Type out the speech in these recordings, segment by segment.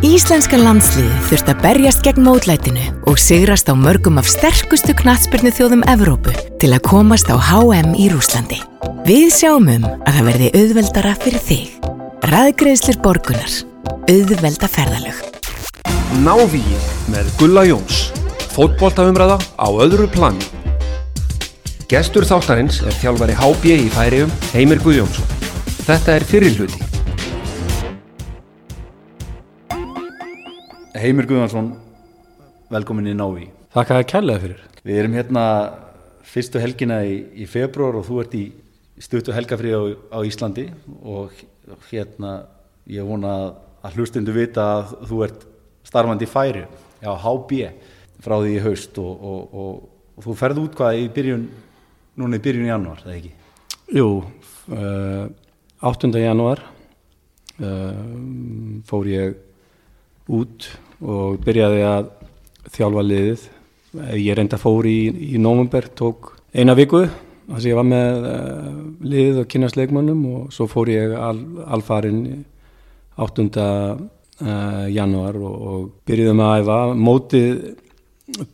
Íslenska landsliði þurft að berjast gegn mótlætinu og sigrast á mörgum af sterkustu knatsbyrnu þjóðum Evrópu til að komast á HM í Rúslandi. Við sjáum um að það verði auðveldara fyrir þig. Ræðgreðslir borgunar. Auðvelda ferðalög. Návíið með Gulla Jóns. Fótboltaumræða á öðru plani. Gestur þáttarins er þjálfari HB í færium Heimir Guðjónsson. Þetta er fyrirluti. Heimir Guðvansson, velkomin í Návi. Þakka að kærlega fyrir. Við erum hérna fyrstu helgina í, í februar og þú ert í stuttu helgafrið á, á Íslandi og hérna ég vona að hlustundu vita að þú ert starfandi í færi á HB frá því í haust og, og, og, og þú ferði út hvað í byrjun, núna í byrjun januar, eða ekki? Jú, uh, 8. januar uh, fór ég út og byrjaði að þjálfa liðið. Ég reynda fór í, í november, tók eina viku þar sem ég var með uh, liðið og kynast leikmannum og svo fór ég al, alfarin 8. Uh, januar og, og byrjuðum að æfa. Mótið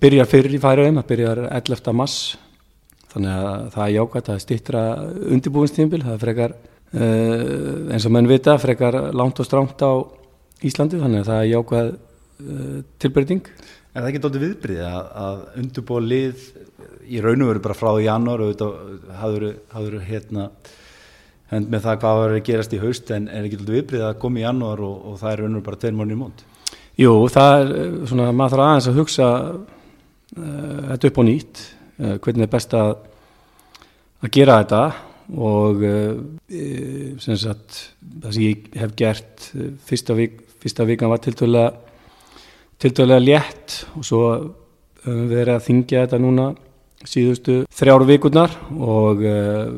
byrjar fyrir í færaðum, það byrjar 11. mass þannig að það er jákvæmt að stýttra undirbúinstímbil, það frekar uh, eins og menn vita, frekar langt og stránt á Íslandi þannig að það er jákvæð uh, tilbreyting. Er það ekki dóttir viðbyrðið að, að undurbúa lið í raun og veru bara frá janúar og hafður hérna hend með það hvað var að gerast í haust en er ekki dóttir viðbyrðið að koma í janúar og, og það er raun og veru bara tveir mórnir í mónd? Jú, það er svona, maður þarf aðeins að hugsa uh, þetta upp á nýtt, uh, hvernig er best að, að gera þetta og sem sagt það sem ég hef gert fyrsta vik fyrsta vikan var tiltöðlega létt og svo höfum við verið að þingja þetta núna síðustu þrjáru vikurnar og uh,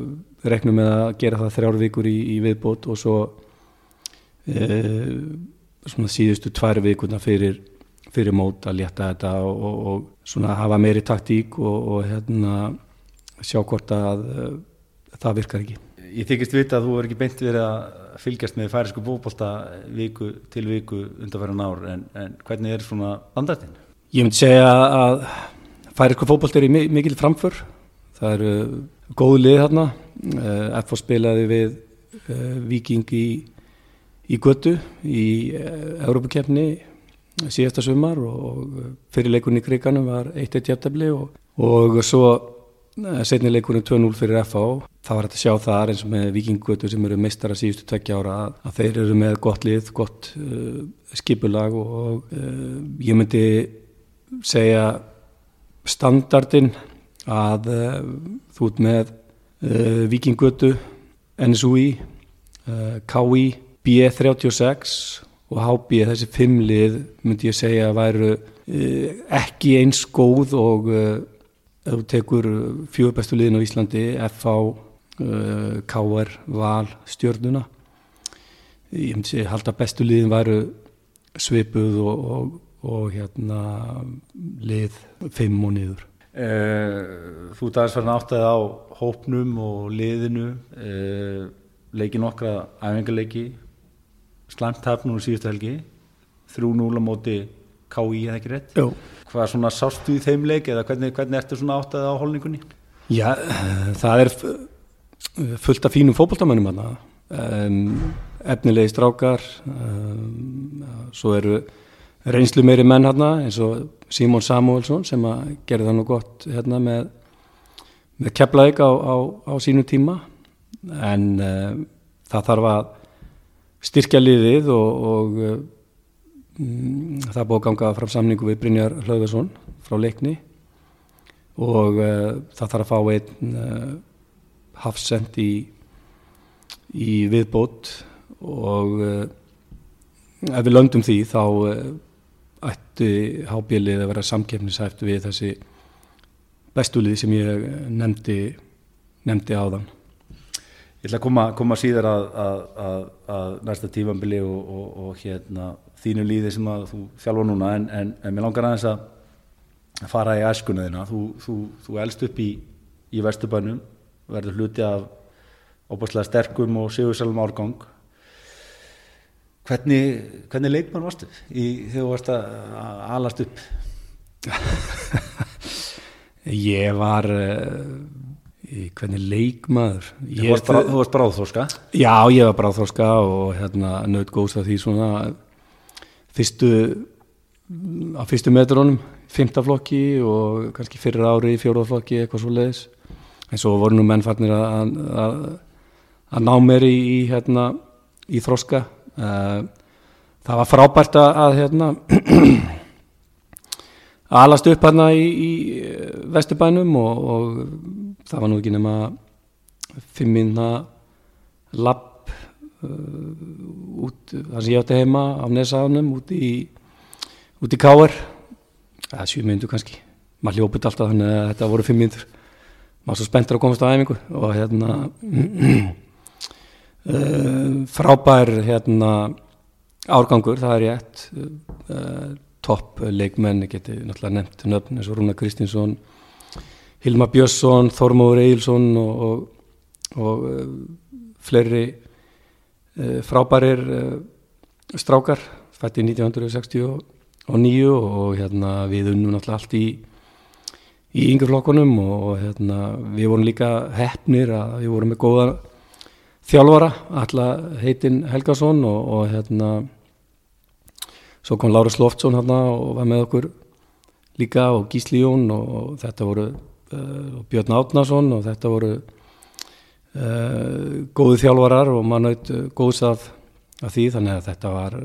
reknum með að gera það þrjáru vikur í, í viðbót og svo uh, svona síðustu tværu vikurnar fyrir, fyrir mót að létta þetta og, og, og svona hafa meiri taktík og, og hérna sjá hvort að uh, það virkar ekki. Ég þykist vita að þú er ekki beint verið að fylgjast með færisku bókbólta viku til viku undanferðan ár en, en hvernig er svona andrættin? Ég myndi segja að færisku fókbólta er í mikil framför það eru góð lið hérna FH spilaði við Viking í, í Götu í Európa-kefni síðasta sumar og fyrirleikunni í kriganum var 1-1 jæftabli og, og svo setni leikurinn 2-0 fyrir FH það var hægt að sjá það eins og með vikingötu sem eru meistara síðustu tveggja ára að, þeir eru með gott lið, gott uh, skipulag og, uh, ég myndi segja standardin að uh, þú ert með vikingötu NSUI KI B36 og HB þessi fimmlið myndi ég segja að væru ekki eins góð og ef þú tekur fjögurbestu liðin á Íslandi FH, uh, KR, Val, Stjörnuna ég myndi segja halda bestu liðin væru svipuð og, og, og hérna lið fimm og niður. Uh, Þú dagast verðin áttið á hópnum og liðinu. Uh, leiki nokkra æfingarleiki slæmt tafn núna síðustu helgi. 3-0 á móti KI eða ekki rétt? Jó Hvað svona sástu í þeim leik eða hvernig, hvernig ertu svona áttið á holningunni? Já, það er fullt af fínum fókbaltamönnum aðna um, efnilegi strákar um, svo eru reynslu meiri menn hérna eins og Simon Samuelsson sem að gerði það nú gott hérna með, með kepplæk á, á, á sínu tíma en um, það þarf að styrkja liðið og, og það er búið að ganga fram samningu við Brynjar Hlauðarsson frá leikni og uh, það þarf að fá einn uh, hafsend í, í viðbót og uh, ef við löndum því þá ætti hábílið að vera samkefnisæft við þessi bestulið sem ég nefndi, nefndi áðan. Ég ætla að koma, koma síðar að, að, að, að næsta tífambili og, og, og hérna, þínu líði sem þú þjálfa núna en, en, en mér langar aðeins að fara í æskunaðina. Þú, þú, þú elst upp í, í Vesturbænum, verður hluti af óbúslega sterkum og sigursalum árgang. hvernig, hvernig leikmann varstu þegar þú varst að alast upp Ég var uh, hvernig leikmaður. Þú varst, þú varst bráðþórska Já, ég var bráðþorska og hérna naut góðs af því svona fyrstu á fyrstu metrónum, fymtaflokki og kannski fyrir ári í fjórðaflokki eitthvað svo leiðis en svo voru nú mennfarnir að, að, að ná mér í, í hérna í þroska. Eh, það var frábært að, að hérna alast upp hérna í, í Vesturbænum og, og það var nú ekki nema fimm minna lapp uh, út þar sem ég átti heima á Nesaðunum út í út í Káar eða sjú myndu kannski. Maður hljópið alltaf þannig að þetta voru fimm myndur maður svo spenntur að komast á æfingu og hérna uh, frábær hérna árgangur, það er rétt. Uh, topp leikmenn geti náttúrulega nefnt nöfn eins og Rúna Kristinsson Hilma Björnsson, Þormóður Eilsson og, og, og uh, fleiri uh, frábærir uh, strákar fætti 1969 og hérna við unnum náttúrulega allt í í yngjaflokkunum og hérna við vorum líka hefnir að við vorum með góða þjálfara, alltaf heitinn Helgason og, og hérna svo kom Lárus Loftsson hérna og var með okkur líka og Gísli Jón og þetta voru uh, Björn Átnason og þetta voru uh, góðu þjálfarar og mann naut uh, góðs af, af því. Þannig að þetta var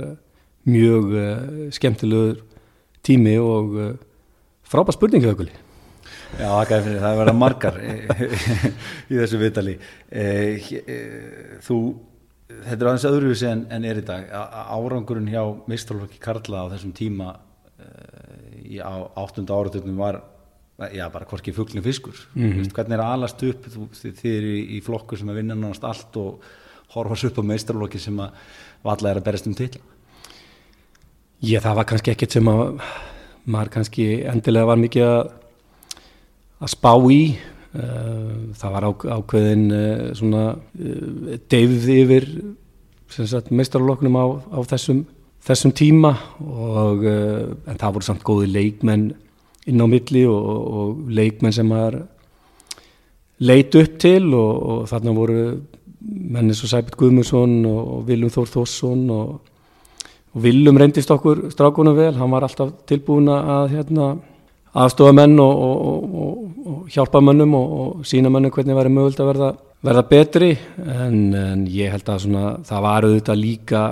mjög uh, skemmtilegur tími og uh, frábær spurningu ökuli Já, fyrir það að vera margar í þessu vitali eh, Þú, þetta er aðeins öðruvísi en, en er í dag. Árangurinn hjá meistarlokki Karla á þessum tíma eh, á áttunda áratögnum var já, bara hvorki fugglin fiskur. Mm -hmm. hvernig er alast upp? Þú, þið er í, í flokku sem að vinna náttúrulega allt og horfast upp á meistarlokki sem að valla er að berast um til Já, það var kannski ekkert sem að maður kannski endilega var mikið að að spá í. Það var ákveðin svona deyfð yfir meistarloknum á, á þessum, þessum tíma og, en það voru samt góði leikmenn inn á milli og, og leikmenn sem var leit upp til og, og þarna voru menni svo Sæbjörn Guðmundsson og Viljum Þór Þórsson og Viljum reyndist okkur strákunum vel, hann var alltaf tilbúin að hérna aðstofa menn og, og, og, og hjálpa mönnum og sína mönnum hvernig væri mögult að verða, verða betri. En, en ég held að svona, það var auðvitað líka,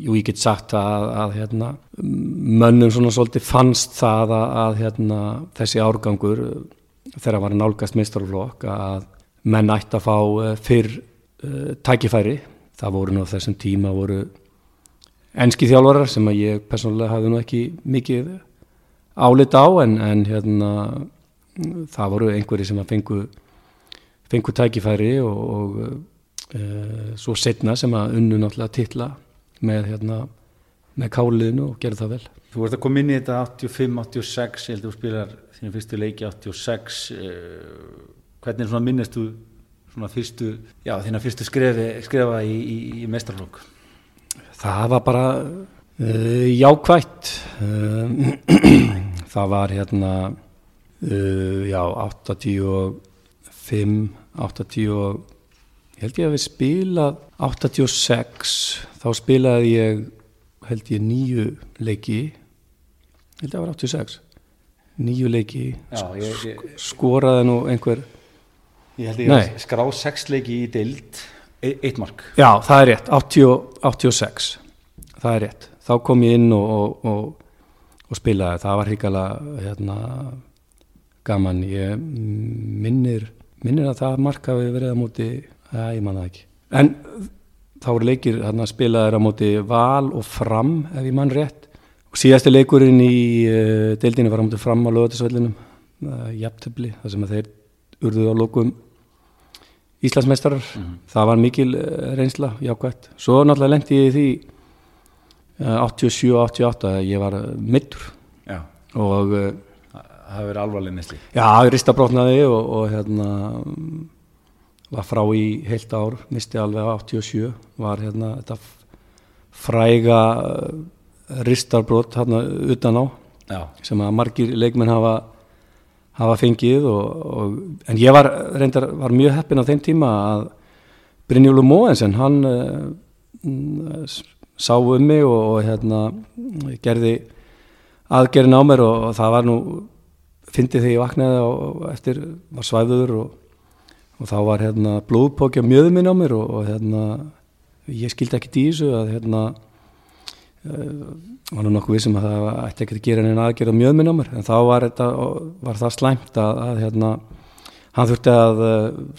jú ég get sagt að, að hérna, mönnum svona svolítið fannst það að, að hérna, þessi árgangur þegar var nálgast meistarflokk að menn ætti að fá fyrr uh, tækifæri, það voru nú þessum tíma voru enski þjálfarar sem að ég persónulega hafði nú ekki mikið álit á en, en hérna það voru einhverji sem að fengu fengu tækifæri og, og e, svo setna sem að unnu náttúrulega titla með hérna með káliðinu og gerði það vel. Þú vart að koma inn í þetta 85-86 ég held að þú spilar þínu fyrstu leiki 86 eh, hvernig minnist þú fyrstu, já þína fyrstu skrefi, skrefa í, í, í mestarflokk Það var bara uh, jákvætt. Uh, það var hérna uh, já 85 80 og ég held ég að við spilað 86 þá spilaði ég held ég nýju leiki. Ég held að það var 86 nýju leiki. Já, ég, ég, skoraði nú einhver ég held ég að skrá 6 leiki í dild e eitt mark. Já það er rétt. 80, 86 það er rétt. Þá kom ég inn og, og, og og spilaði, það var hrikala hérna, gaman. Ég minnir minnir að það marka við verið á móti að ég manna ekki. En þá voru leikir hérna, spilaðir á móti val og fram ef ég mann rétt. Og síðasti leikurinn í uh, deildinu var á móti fram á lögatisvellinum uh, jafntöfli, það sem að þeir urðuð á lókum Íslandsmeistarar, mm -hmm. það var mikil uh, reynsla, jákvæmt svo náttúrulega lendi ég í því 87-88 ég var mittur og eh, það hefur verið alvarleg misli já, ég ristabrótnaði og, og hérna var frá í heilt ár misti alveg 87 var hérna þetta fræga ristarbrót hérna utan á Já, sem að margir leikmenn hafa, hafa fengið og, og, en ég var reyndar var mjög heppin á þeim tíma að Brynjólu Móensen hann uh, sá um mig og, og hérna gerði aðgerinn á mér og, og það var nú fyndið þegar ég vaknaði og eftir var svæðuður og, og þá var hérna blóðpókja mjöðum minn á mér og hérna ég skildi ekki í þessu að hérna uh, var nú nokkuð vissum að það ætti ekki að gera neina aðgerð á mjöðminn á mér. En þá var, þetta, var það slæmt að, að hérna, hann þurfti að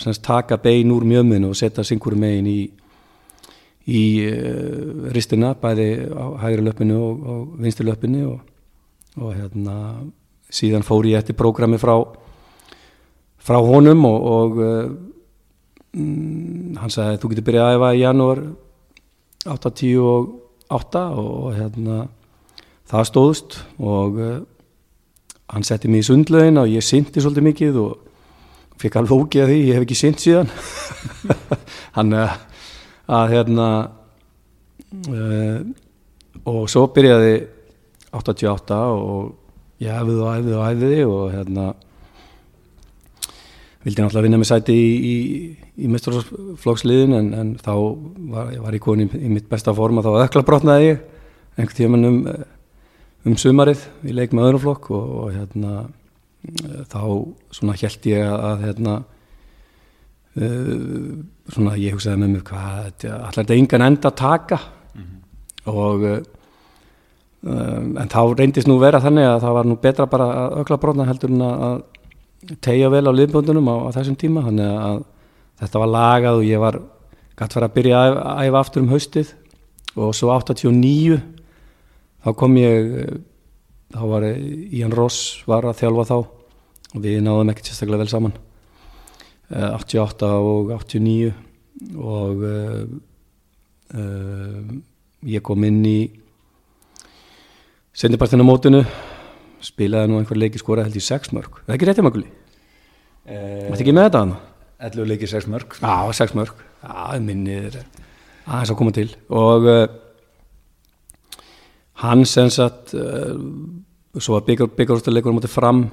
semst, taka bein úr mjöðminn og setja syngur megin í, í uh, ristina bæði á hægri löppinu og, og vinstri löppinu og, og hérna, síðan fór ég eftir prógrami frá, frá honum og, og uh, mm, hann sagði þú getur byrjað að æfa í janúar 8-10 og og hérna það stóðst og uh, hann setti mig í sundlaugin og ég syndi svolítið mikið og fikk alveg ógeð því, ég hef ekki synd síðan. Hann uh, að hérna uh, og svo byrjaði 88 og ég hefði og æfði og æfði og hérna vildi náttúrulega vinna með sæti í, í, í mestrarflokksliðin en, en þá var, var ég komin í, í mitt besta forma þá ökla brotnaði ég einhvern tíman um, um sumarið í leik með öðrum flokk og, og hérna þá svona held ég að, að hérna uh, svona ég hugsaði með mér hvað allar þetta engan enda að taka mm -hmm. og uh, en þá reyndist nú vera þannig að það var nú betra bara að ökla brotna heldur en að tegja vel á liðböndunum á, á þessum tíma þannig að þetta var lagað og ég var gætt fyrir að byrja að æfa aftur um haustið og svo 89 þá kom ég þá var Ian Ross var að þjálfa þá og við náðum ekkert sérstaklega vel saman. 88 og 89 og uh, uh, ég kom inn í sendipartina mótinu spilaði nú einhver leiki skora held í 6 mörg það er ekki réttið maguli Það er ekki með þetta hana 11 leikir 6 mörg Já, 6 mörg minnið er aðeins að koma til. Og uh, hann sem sagt uh, svo að byggarústuleikur mútið fram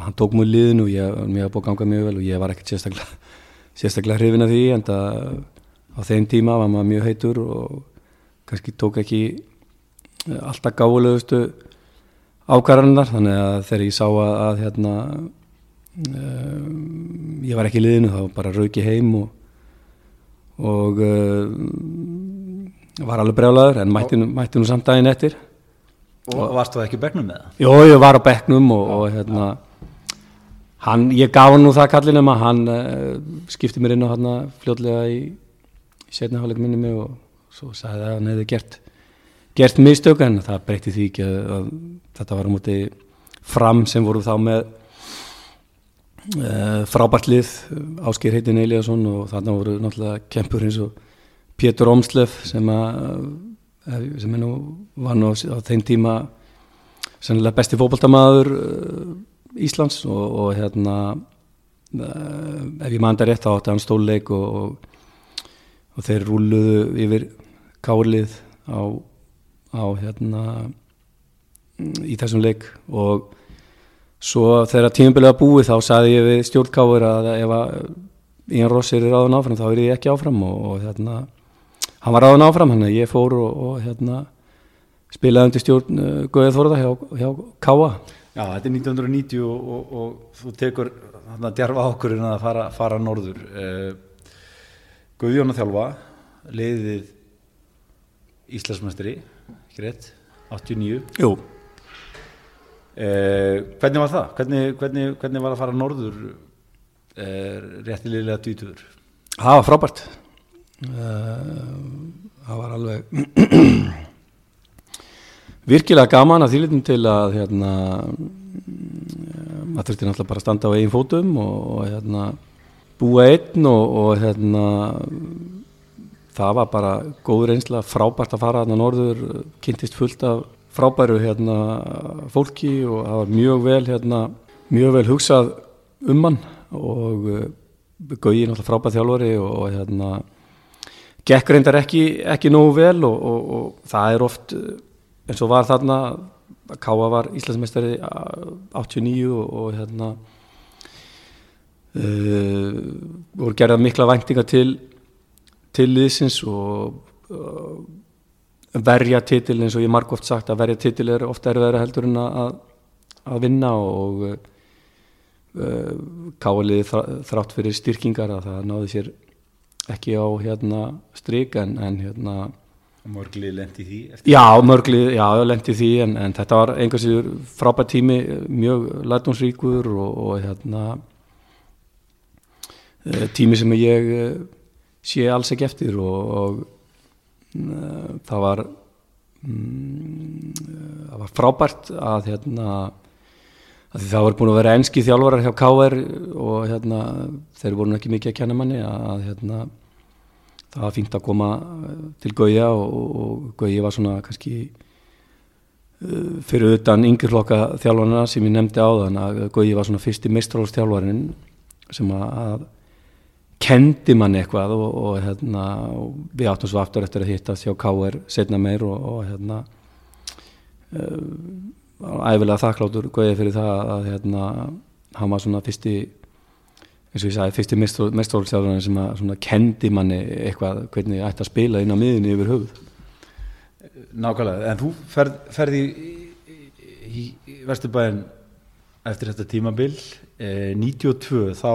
hann tók múið liðin og ég, var búið að ganga mjög vel og ég var ekkert sérstaklega sérstaklega hrifin af því en það á þeim tíma var maður mjög heitur og kannski tók ekki alltaf gáðulegustu ákvarðanar þannig að þegar ég sá að, að hérna uh, ég var ekki í liðinu þá bara rauki heim og, og uh, var alveg brjálaður en mætti, mætti nú samt daginn eftir Og varst þú ekki begnum með það? Jó, ég var á bekknum og, og hérna hann, ég gaf hann nú það kallin um að hann uh, skipti mér inn á hann fljótlega í, í setna hálfleik minni mig og svo sagði að hann hefði gert gert mistök en það breytti því ekki að, að þetta var á móti fram sem voru þá með uh, frábært lið Áskir heitin Eliasson og þarna voru náttúrulega kempur eins og Pétur Omslef sem að sem er nú var nú á þeim tíma sennilega besti fókbaltamaður uh, Íslands og, og hérna uh, ef ég manda rétt þá átti hann stóluleik og, og, og þeir rúluðu yfir kárlið á, á hérna í þessum leik. Og svo þegar tímabilið var búið þá saði ég við stjórnkáður að ef að Ían Rossir er áðan áfram þá er ég ekki áfram. Og hérna hann var ráðan áfram hann ég fór og, og hérna spilaði undir stjórn uh, Guðið Þorða hjá, hjá Káa Já, þetta er 1990 og, og, og þú tekur þarna djarfa ákurinn að fara, fara norður. Uh, Guðjón að þjálfa leiðið Íslandsmestri ekki rétt, 89 Jú uh, Hvernig var það? Hvernig, hvernig, hvernig var að fara norður réttilega dvítur? Það var frábært það var alveg virkilega gaman að þýlitum til að hérna maður þurfti náttúrulega bara að standa á eigin fótum og, og hérna búa einn og, og hérna það var bara góð reynsla frábært að fara hérna norður kynntist fullt af frábæru hérna fólki og það var mjög vel hérna mjög vel hugsað um hann og Gauði náttúrulega frábært þjálfari og hérna gekk reyndar ekki, ekki nógu vel og, og, og það er oft eh, eins og var þarna að Káa var Íslandsmeistari á- 89 og, og hérna uh, voru gerða mikla væntinga til til liðsins og uh, verja titil eins og ég marg oft sagt að verja titil er ofta erfiðara heldur en að, að vinna og uh, káaliði þrátt fyrir styrkingar að það náði sér ekki á hérna strik en, en hérna Mörgli lendi því já, mörglið, lendi því en, en þetta var einhversiður frábært tími mjög lærdómsríkur og, og hérna eh, tími sem ég eh, sé alls ekki eftir og, og uh, það var eh, það var frábært að hérna að það voru búin að vera enski þjálfarar hjá KR og hérna þeir voru ekki mikið að kenna manni að hérna það var fínt að koma eh, til Gauja og, og Gauji var svona kannski uh, fyrir utan yngirflokka þjálfarna sem ég nefndi á þann að Gauji var svona fyrsti mestrálstjálfarinn sem að kendi manni eitthvað og, og, hérna, og við áttum svo aftur eftir að hittast hjá KR setna meir og, og hérna uh, æfilega þakkláttur Gauji fyrir það að hérna, hann var svona fyrsti eins og ég sagði, fyrsti mestrálstjálfarinn sem að svona kendi manni eitthvað hvernig ég ætti að spila inn á miðinni yfir höfuð. Nákvæmlega, en þú ferð, ferði í, í, í Vesturbæðin eftir þetta tímabil eh, 92 þá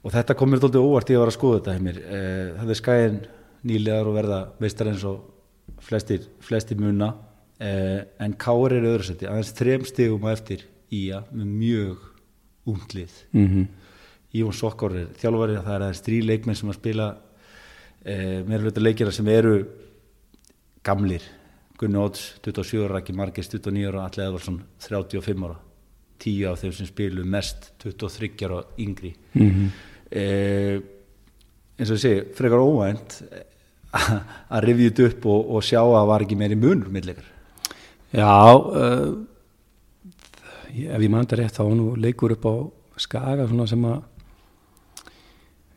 og þetta kom mér doldið óvart ég var að skoða þetta heimir eh, það er skæðin nýlegar og verða meistar eins og flestir, flestir muna. Eh, en Káur er öðru seti aðeins þrem stigum á eftir Ía með mjög unglið mm -hmm. Ívon Sokkor er þjálfari það er aðeins þrý leikmenn sem að spila eh, meira hluta leikjara sem eru gamlir. Gunni Odds 27 ára, Raki Margis 29 ára, Alli Edvarsson 35 ára 10 af þeim sem spilu mest 23 ára yngri. Eh, eins og ég segi frekar óvænt að rifja þetta upp og, og sjá að það var ekki meiri munur millikar Já uh, ef ég þetta rétt þá nú leikur upp á Skaga svona sem að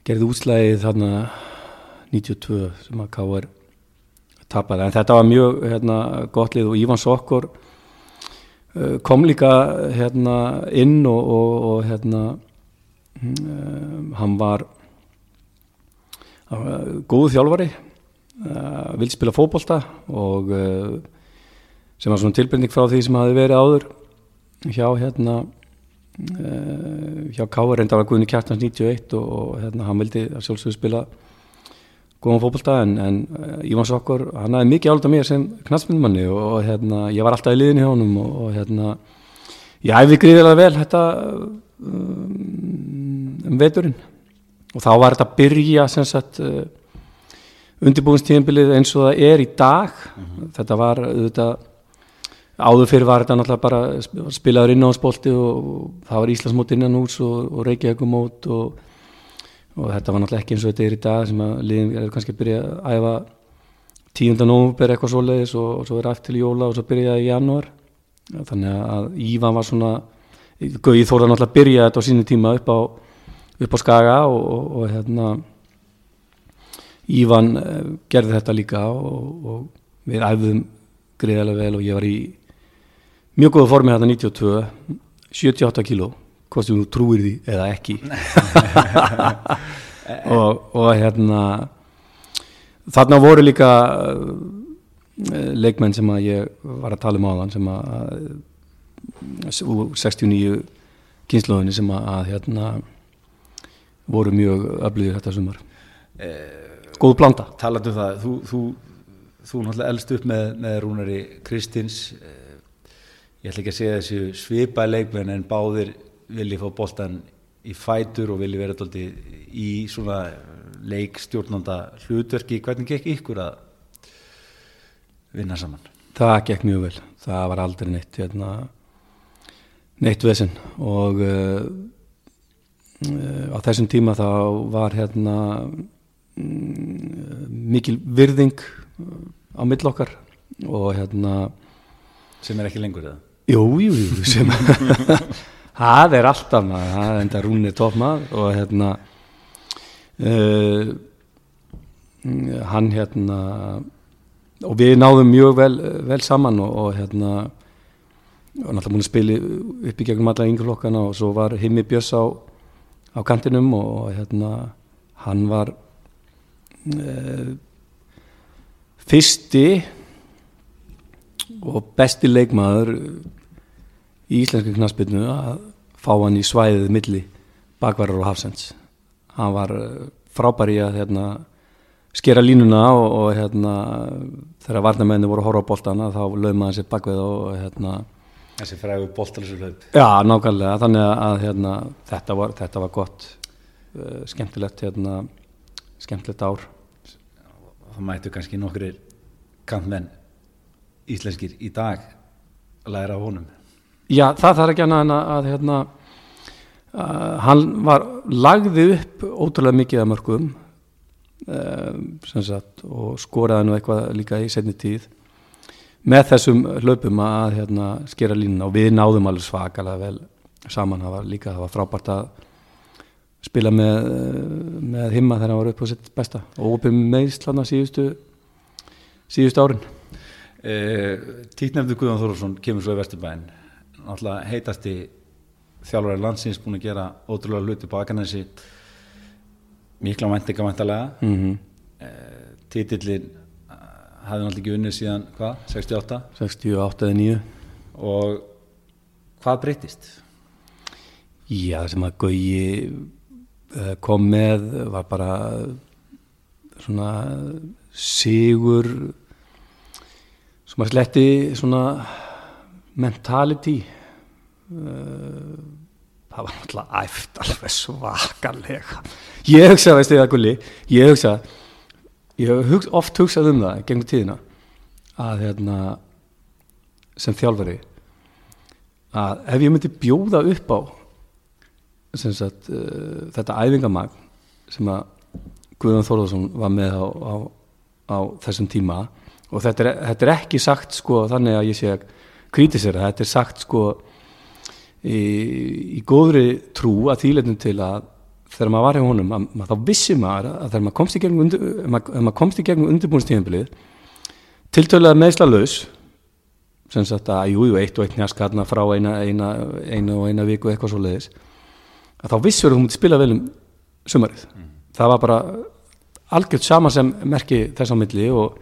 gerði útslæðið þarna 92 sem að K.R. tapaði. En þetta var mjög hérna, gott lið og Ívan Sokkor uh, kom líka hérna, inn og, og, og hérna uh, hann var uh, góðu þjálfari vill spila fótbolta og sem var svona tilbyrning frá því sem hafi verið áður hjá hérna hjá Káar reynda var Guðni Kjartans 91 og, og hérna hann vildi að sjálfsögðu spila góðan fótbolta en, en Ívan Sokkor, hann hafði mikið álda mér sem knatsmyndmanni og, og hérna ég var alltaf í liðinu hjá honum og, og hérna ég æfi gríðilega vel þetta um, um veturinn. Og þá var þetta að byrja sem sagt uh, undirbúinstíðinbilið eins og það er í dag. Þetta var auðvitað áður fyrir var þetta náttúrulega bara sp- spilaður innáðsbolti og það var Íslandsmót innan og, og Reykjavíkumót og, og þetta var náttúrulega ekki eins og þetta er í dag sem að liðin er kannski að byrja að æfa 10. nóvumber eitthvað svoleiðis og, og svo er aftur til jóla og svo byrjaði í janúar þannig að Ívan var svona Gauði Þórða náttúrulega að byrja þetta á sínu tíma upp á, upp á Skaga og, og, og hérna Ívan eh, gerði þetta líka og, við æfðum greiðarlega vel og ég var í mjög góða formi hérna 92 78 kíló hvort sem þú trúir því eða ekki. Og, og hérna þarna voru líka uh, leikmenn sem að ég var að tala um áðan sem að uh, úr 69 kynsluðinni sem að, að hérna voru mjög öflugir þetta sumar. Góð blanda talandi um það, þú, þú, þú náttúrulega elst upp með, með Rúnari Kristins. Eh, ég ætla ekki að segja þessu svipa leikmenn en báðir vilji fá boltan í fætur og vilji vera dóldi í svona leikstjórnanda hlutverki, hvernig gekk ykkur að vinna saman? það gekk mjög vel það var aldrei neitt hérna, neitt vesen og uh, uh, á þessum tíma þá var hérna mm, mikil virðing uh, á mill okkar og hérna sem er ekki lengur eða? jú, jú, jú sem það er alltaf maður, það er enda rúnir toppmaður og hérna uh, hann hérna og við náðum mjög vel, vel saman og, og hérna og náttúrulega múin að spila upp í gegnum alla yngjurlokkana og svo var Himmi Björns á, á kantinum og hérna hann var e, fyrsti og besti leikmaður í íslensku knaspinu að fá hann í svæðið milli bakvarar og hafsends hann var frábær í að hérna, skera línuna og, og hérna, þegar varnamenni voru að horfa á boltana þá lögum maður sér bakveð og hérna Þessi frægu boltalsuhlaup Já, nákvæmlega, þannig að hérna, þetta, var, þetta var gott uh, skemmtilegt hérna, skemmtilegt ár. Það mættu kannski nokkri kantmenn íslenskir í dag að læra á honum Já, það þarf ekki annað en að, hérna, uh, hann var lagði upp ótrúlega mikið af mörgum uh, sagt, og skoraði nú eitthvað líka í setni tíð með þessum hlaupum að hérna, skera línuna og við náðum alveg svakalega vel saman, það var líka það var frábært að spila með, með himma þegar hann var upp á sitt besta og opið meðslana síðustu síðustu árin. Eh, Títnefndu Guðan Þorvarsson kemur svo í Vesturbæn náttúrulega heitasti þjálfur landsins búin að gera ótrúlega hluti på Akanesi mikla væntinga væntalega mm -hmm. eh, títillin hafði náttúrulega ekki unnið síðan hvað, 68 68 eða 9 og hvað breytist? Já, það sem að Gauji kom með var bara svona sigur sem að sletti svona mentality það var náttúrulega æft alveg svakalega. Ég hugsa, veistu ég að Gulli? Ég hugsa ég hef oft hugsað um það gegnum tíðina að hérna, sem þjálfari að ef ég myndi bjóða upp á sagt, uh, þetta æfingamag sem að Guðjón Þórðarsson var með á, á, á þessum tíma og þetta er, þetta er ekki sagt sko þannig að ég sé að kritisera, þetta er sagt sko í, í góðri trú að þýletum til að þegar maður var hjá honum, að, að þá vissi maður að þegar maður komst í gegnum, undir, gegnum undirbúinstíðanbilið tiltölulega meðsla laus sem sagt að jújú, eitt og eitt njaskarna frá eina, eina, eina og eina viku eitthvað svo leiðis að þá vissur þú mútið spila vel um sumarið mm. það var bara algjört sama sem merki þess á milli og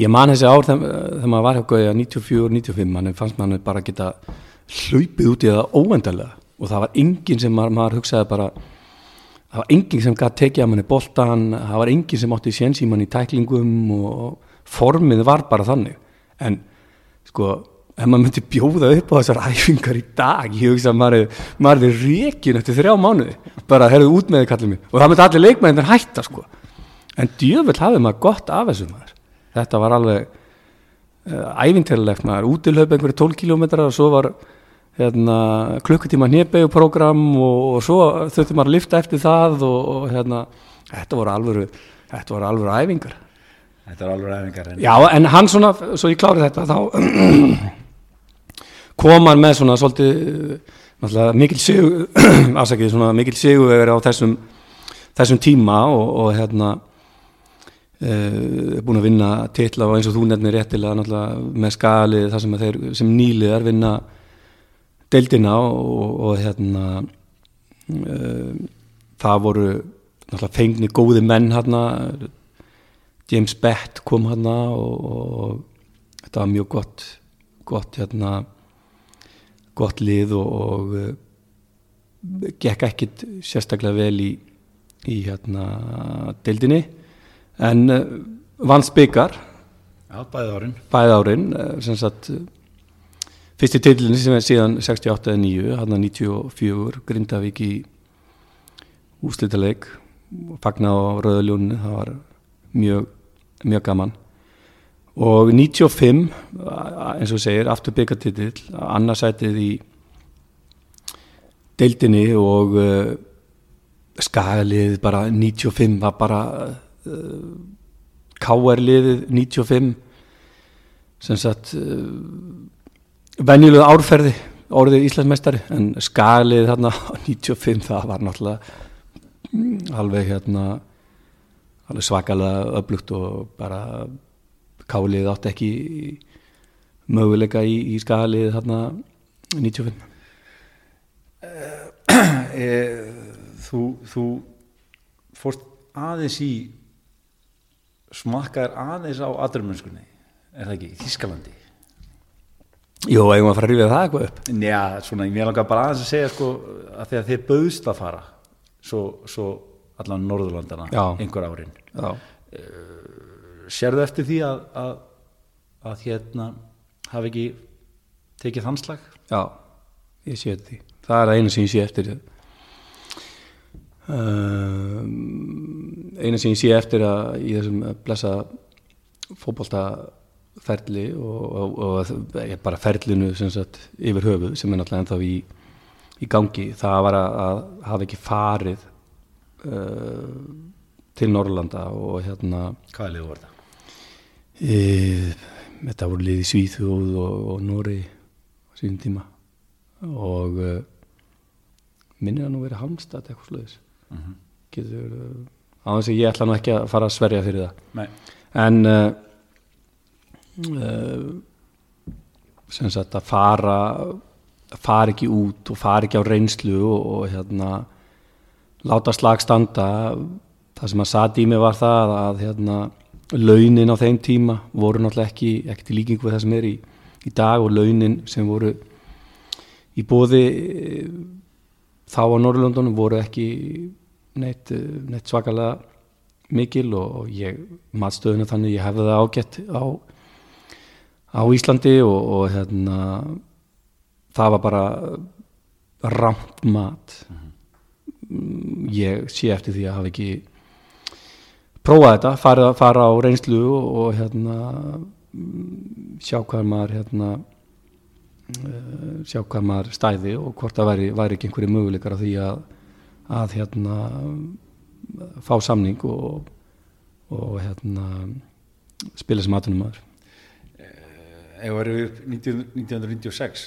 ég man þessi ár þegar, þegar maður var hjá Gauja 94-95, mann fannst maður bara að geta hlaupið út í það óvendalega og það var enginn sem maður, maður hugsaði bara það var enginn sem gæti tekið að manni boltan, það var enginn sem átti séns í tæklingum og formið var bara þannig. En sko ef maður myndi bjóða upp á þessar æfingar í dag ég hugsa að maður, er rekin eftir þrjá mánuði. Bara herðu út með þið kallið mér og það myndi allir leikmæðin hætta sko. En djövel hafði maður gott af þessu maður þetta var alveg uh, æfintilegt maður, útilöp einhverju 12 kilómetrar og svo var hérna, klukkutíma hnjebegjuprogram og, og svo þurfti maður að lifta eftir það og, og hérna, þetta voru alvöru þetta voru alvöru æfingar. Þetta voru alvöru æfingar en... Já, en hann svona, svo ég klári þetta þá kom hann með svona svolítið mikil sigur afsakið, svona mikil sigur á þessum, þessum tíma og, og hérna Uh, búin að vinna titla og eins og þú nefnir réttilega með skalið þar sem þeir sem nýliðar vinna deildina og, og hérna uh, það voru fengni góði menn hérna. James Bett kom hérna og, og þetta var mjög gott gott hérna gott lið og, og uh, gekk ekkit sérstaklega vel í, í hérna deildinni en uh, vann spikar Já, bæði árin. Bæði árin sem sagt fyrsti tillin sem er síðan 68 eða 9 hann að 94 Grindavík í úslítaleg fagna á Rauðaljónu það var mjög, mjög gaman. Og 95 eins og segir aftur byggatitill annarsætið í deildinni og uh, skagalið bara 95 var bara káerliðið 95 sem sagt uh, venjulega árferði orðið Íslandsmeistari en skalið þarna 95 það var náttúrulega alveg hérna alveg svakalega öflugt og bara kálið átti ekki möguleika í, í skagalið þarna 95 e, þú, þú fórst aðeins í smakkaðir aðeins á aðrumönskunni er það ekki, í Þískalandi Jú, eigum að fara að rífið það eitthvað upp? Já, svona, ég langar bara aðeins að segja sko, að því að þið bauðst að fara svo, svo allan Norðurlandana Já. einhver árin. Já, Sérðu eftir því að, að, að hérna hafi ekki tekið þann slag? já, ég sé þetta því. Það er eina sem ég sé eftir. um, eina sem ég sé eftir að í þessum blessa fótboltaferli og, og, og bara ferlinu sem sagt, yfir höfuð sem er náttúrulega ennþá í, í gangi það var að, að hafa ekki farið uh, til Norrlanda og hérna Hvað liður var það? e, þetta voru liði Svíþjóð og, og Nóri á síðan tíma og uh, minnir að nú verið Halmstad eitthvað sluðis Mm -hmm. getur uh, á þess að ég ætla nú ekki að fara að sverja fyrir það Nei, en uh, uh, sem sagt að fara fara ekki út og fara ekki á reynslu og, og hérna láta slag standa það sem að satt í mig var það að hérna launin á þeim tíma voru náttúrulega ekki, ekki til líkingu við það sem er í, í dag og launin sem voru í bóði þá á Norrlöndunum voru ekki neitt, eh, neitt svakalega mikil og, ég matstöðuna þannig ég hefði það ágætt á, á Íslandi og, og hérna það var bara ramt mat. Mm, ég sé eftir því að hafa ekki prófað þetta, fara, fara á reynslu og, og hérna mm, sjá hvað maður hérna uh, sjá hvað maður stæði og hvort það væri, væri ekki einhverju möguleikar á því að, að hérna fá samning og, og hérna spila sem aðtunum maður ef varum við upp 19, 1996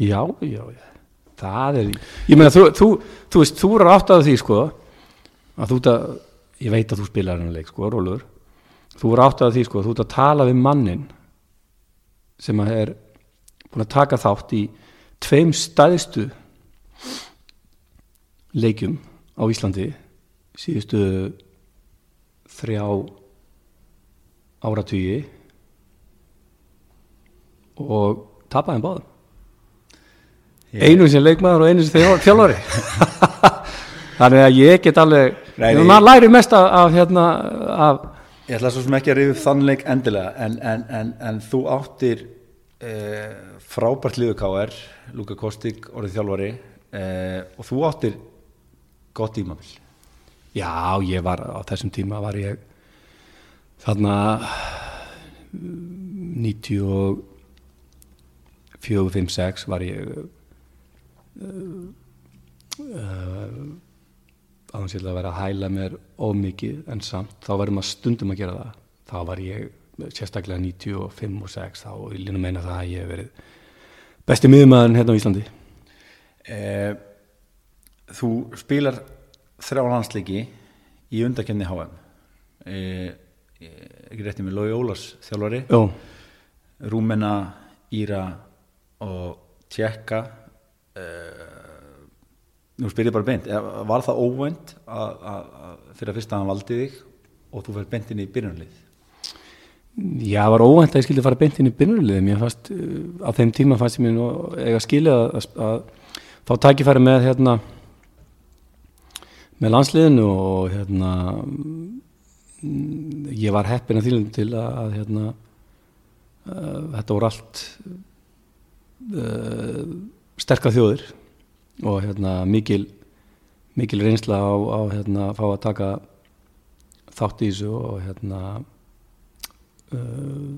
já, já, já. Það er, ég meina þú, þú, þú veist, þú er átt að því sko að þú ert að, ég veit að þú spilar hennar leik sko, Rólur þú er átt að því sko, þú ert að tala við mannin sem að er búin að taka þátt í tveim stæðstu leikjum á Íslandi síðustu þrjá áratugi og tapaði hann báðum einu sem leikmaður og einu sem þjálfari. Þannig að ég get alveg maður læri mest af, hérna af, Ég ætla svo sem ekki að rifja þannleik endilega en, en, en, en þú áttir eh, frábært liðu KR Luka Kostik, orðið þjálfari eh, og þú áttir gott ímabil já, ég var á þessum tíma var ég þarna 94 5, 6 var ég uh, uh, aðeins að vera að hæla mér ómikið en samt þá verðum að stundum að gera það. Þá var ég sérstaklega 95 og 6 þá vil ég meina það að ég hef verið besti miðumæðin hérna á Íslandi. Eh, Þú spilar þrjá landsleiki í undakefni HM eh, eh, ekki rétti með Lói Ólars þjálfari. Jó, Rúmena, Íra og Tjekka uh, nú spyr ég bara beint eh, var það að, að, að fyrir að fyrsta hann valdi þig og þú fyrir beint inn í byrjunlið Já, það var óvænt að ég skildi fara beint inn í byrjunarliðið. Mér fannst, uh, á þeim tíma fannst ég mér nú eiga skilja að, að, að fá tækifæri með hérna með landsliðinu og hérna ég var heppin að þýlum til að, hérna uh, þetta voru allt uh, sterka þjóðir og hérna mikil mikil reynsla á, á hérna fá að taka þátt í þessu og hérna uh,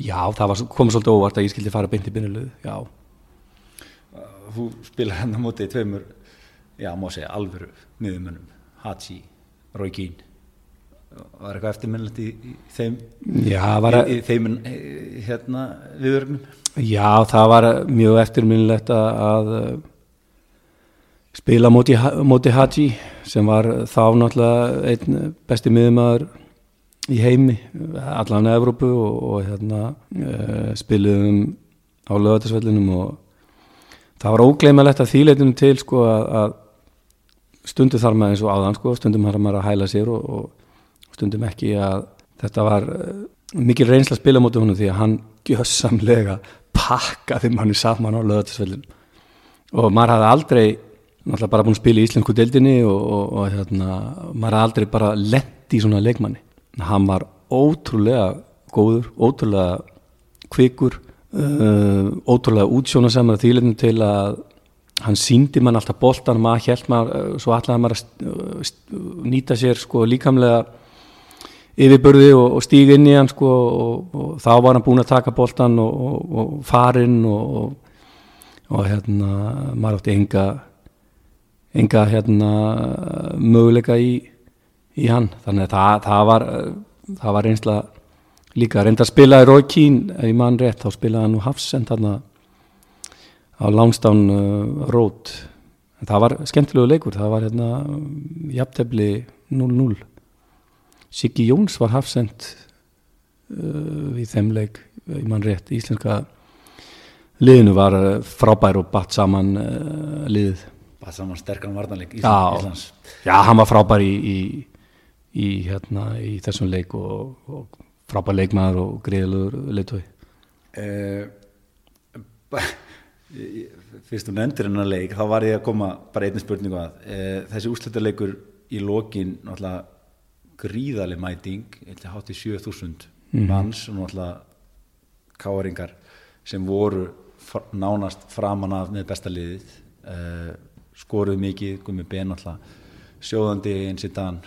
já, það var, komið svolítið óvart að ég skildi fara beint í byrjulegu, já. Þú spilar hann á móti í tveimur já, má segja alvöru miðumönnum, Hachi, Rói Kín var eitthvað eftirminnlegt í, í þeim? Já, var, í, í þeim eh, hérna viðurgnum já, það var mjög eftirminnilegt að, að uh, spila móti, móti Haji sem var þá náttúrulega einn besti miðumæður í heimi, allan að Evrópu og, og hérna uh, spiliðum á lögatarsvellinum og það var ógleimalegt að þýleitunum til sko að, að stundu þar maður eins og áðan sko, stundum har maður að hæla sér og, og stundum ekki að þetta var uh, mikil reynsla að spila móti húnu því að hann gjössamlega pakkaði manni saman á lögatarsvellinu og maður hafði aldrei náttúrulega bara búin að spila í Íslensku deildinni og, og, og hérna, maður hafði aldrei bara lett í svona leikmanni. Hann var ótrúlega góður, ótrúlega kvikur uh, ótrúlega útsjónasamar þýlefnum til að hann síndi mann alltaf boltan maður held maður, uh, svo allavega maður að nýta sér sko líkamlega yfirbörði og, og stíg inn í hann sko og, og þá var hann búin að taka boltan og farinn og hérna maður átti enga enga hérna möguleika í í hann. Þannig að það, það var það var einsla líka. Reynda að spila í Rói Kín ef ég mann rétt þá spilaði hann nú Hafsend þarna á Langstán uh, Rót en það var skemmtilegu leikur það var hérna jafntefni 0-0 Siggi Jóns var Hafsend uh, í þeim leik ég mann rétt. Íslenska liðinu var uh, frábær og batt saman uh, liðið batt saman sterkan varnarleik Íslands. Já, hann var frábær í, í í, hérna, í þessum leik og, og frábær leikmaður og greiðluður leitói eh, Fyrst þú nefndir hennar leik þá var ég að koma bara einnig spurningu að eh, þessi úsletarleikur í lokin gríðarlega mæting hátt í 7000 mm. manns og náttúrulega káaringar sem voru nánast framan af með besta liðið eh, skoruð mikið, komið ben sjóðandi eins í dan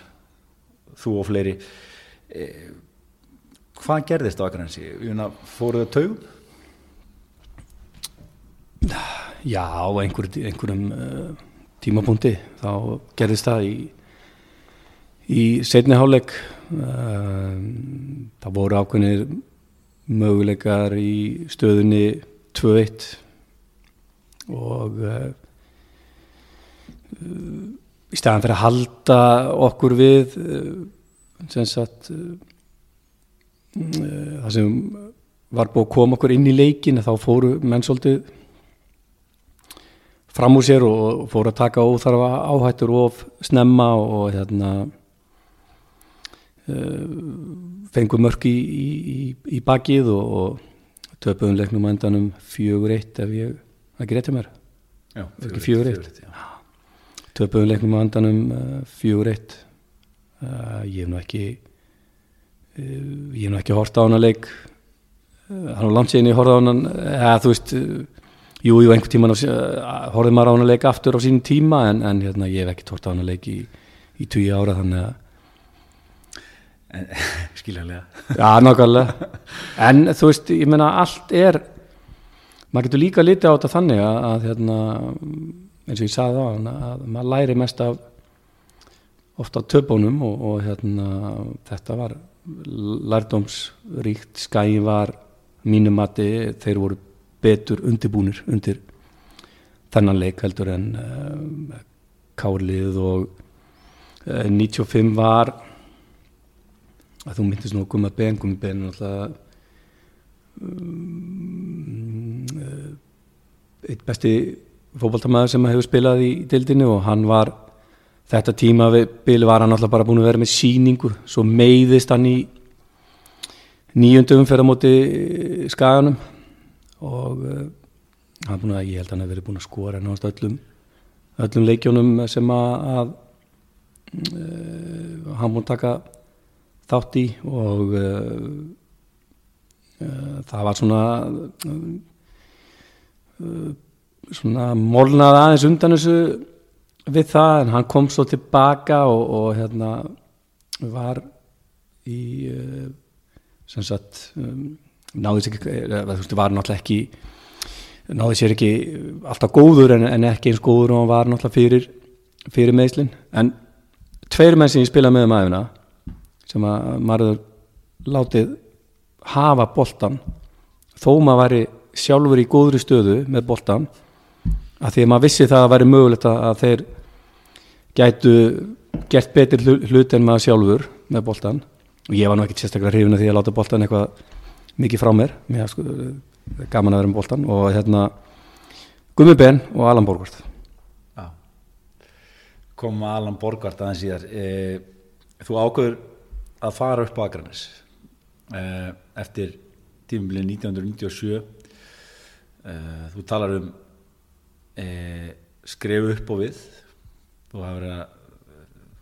þú og fleiri e, hvað gerðist á Akransi? fóruðu taug? Já, á einhver, einhverjum uh, tímapunkti þá gerðist það í í setni háleg uh, það voru ákveðinir möguleikar í stöðunni 2-1 og uh, í staðan fyrir að halda okkur við eh, sem sagt eh, það sem var búið að koma okkur inn í leikin þá fóru menn svolítið fram úr sér og fóru að taka óþarfa áhættur of snemma og hérna uh, fengu mörk í, í, í bakið og, og töpuðum leiknum endanum fjögur eitt ef ég ekki rétti mér. Já, fjögur eitt töpuðum leiknum á andanum uh, fjögur eitt. Uh, ég hef nú ekki ég hef nú ekki hort á hana leik. Hann var langt síðan ég horfði á hana eða þú veist jú, jú, einhver tíma horfið maður á hana leik aftur á sínum tíma en, en hérna, ég hef ekki hort á hana leik í, í tíu ára þannig að skiljanlega. Já, nákvæmlega. En þú veist, ég menna allt er maður getur líka litið á þetta þannig að, að hérna eins og ég sagði á hann að maður læri mest af ofta töpunum og, og hérna, þetta var lærdómsríkt. Skæin var mínumati þeir voru betur undirbúnir undir þennan leik heldur en uh, kárlið og uh, 95 var að þú myndist nú að koma ben, koma ben alltaf um, eitt besti fókbaltamæður sem hefur spilað í dildinu og hann var þetta tíma við Bill var hann alltaf bara búin að vera með síningu svo meiðist hann í nýjundum fyrir á móti skaganum og uh, hann búin að ég held að hann hefur verið búin að skora náttúrulega öllum, öllum leikjónum sem að, að uh, hann búin að taka þátt í og uh, það var svona svona molnaði aðeins undan þessu við það en hann kom svo tilbaka og, og hérna var í uh, sem sagt um, náði sér ekki, eða, þú veist, var náttúrulega ekki náði sér ekki alltaf góður en, en ekki eins góður og hann var náttúrulega fyrir, fyrir meðslinn en tveir menn sem ég spilaði með um aðeina sem að maður látið hafa boltan þó maður væri sjálfur í góðri stöðu með boltan að því að maður vissi það að væri mögulegt að, að þeir gætu gert betur hlu- hlut en maður sjálfur með boltan og ég var nú ekki sérstaklega hrifin af því að láta boltan eitthvað mikið frá mér mér sko, gaman að vera með boltan og hérna Gummi Ben og Alan Borgvart Já. Kom Alan Borgart aðeins síðar. E, þú ákveður að fara upp á Akranes e, eftir tímumlið 1997. E, þú talar um skrifu upp og við. Þú hafur að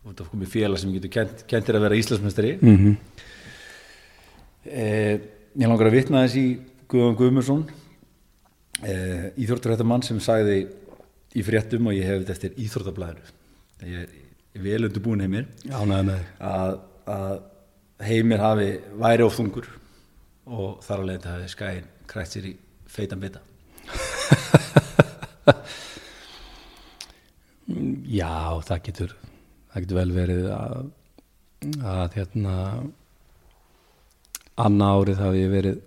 þú ert að komið félag sem getur kent, kentir að vera Íslandsmestari. mm -hmm. Eh, ég langar að vitna þess í Guðan Guðmursson eh, íþrótturhættamann sem sagði í fréttum og ég hef þetta eftir íþróttablaðinu. Ég er vel undir búin heimir að, að heimir hafi væri of þungur og þar að leiða hafi skæin krætt sér í feitan bita. Já, það getur það getur vel verið að, að hérna annað árið hafi ég verið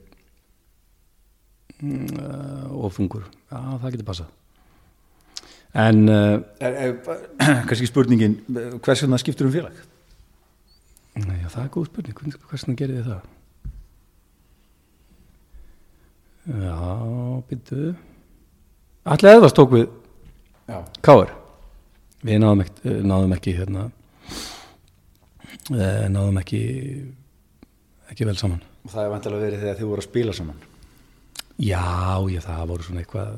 mm, uh, ofungur Já, það getur passað. En uh, er, er, kannski spurningin hvers vegna skiptur um félag? já, það er góð spurning. Hvern- hversna gerir þið það? Já, byrju Ætli eða stók við Já, Káur við náðum ekki, náðum ekki hérna eh, náðum ekki ekki vel saman. Og það er vantilega verið þegar þið voru að spila saman. Já, já, það voru svona eitthvað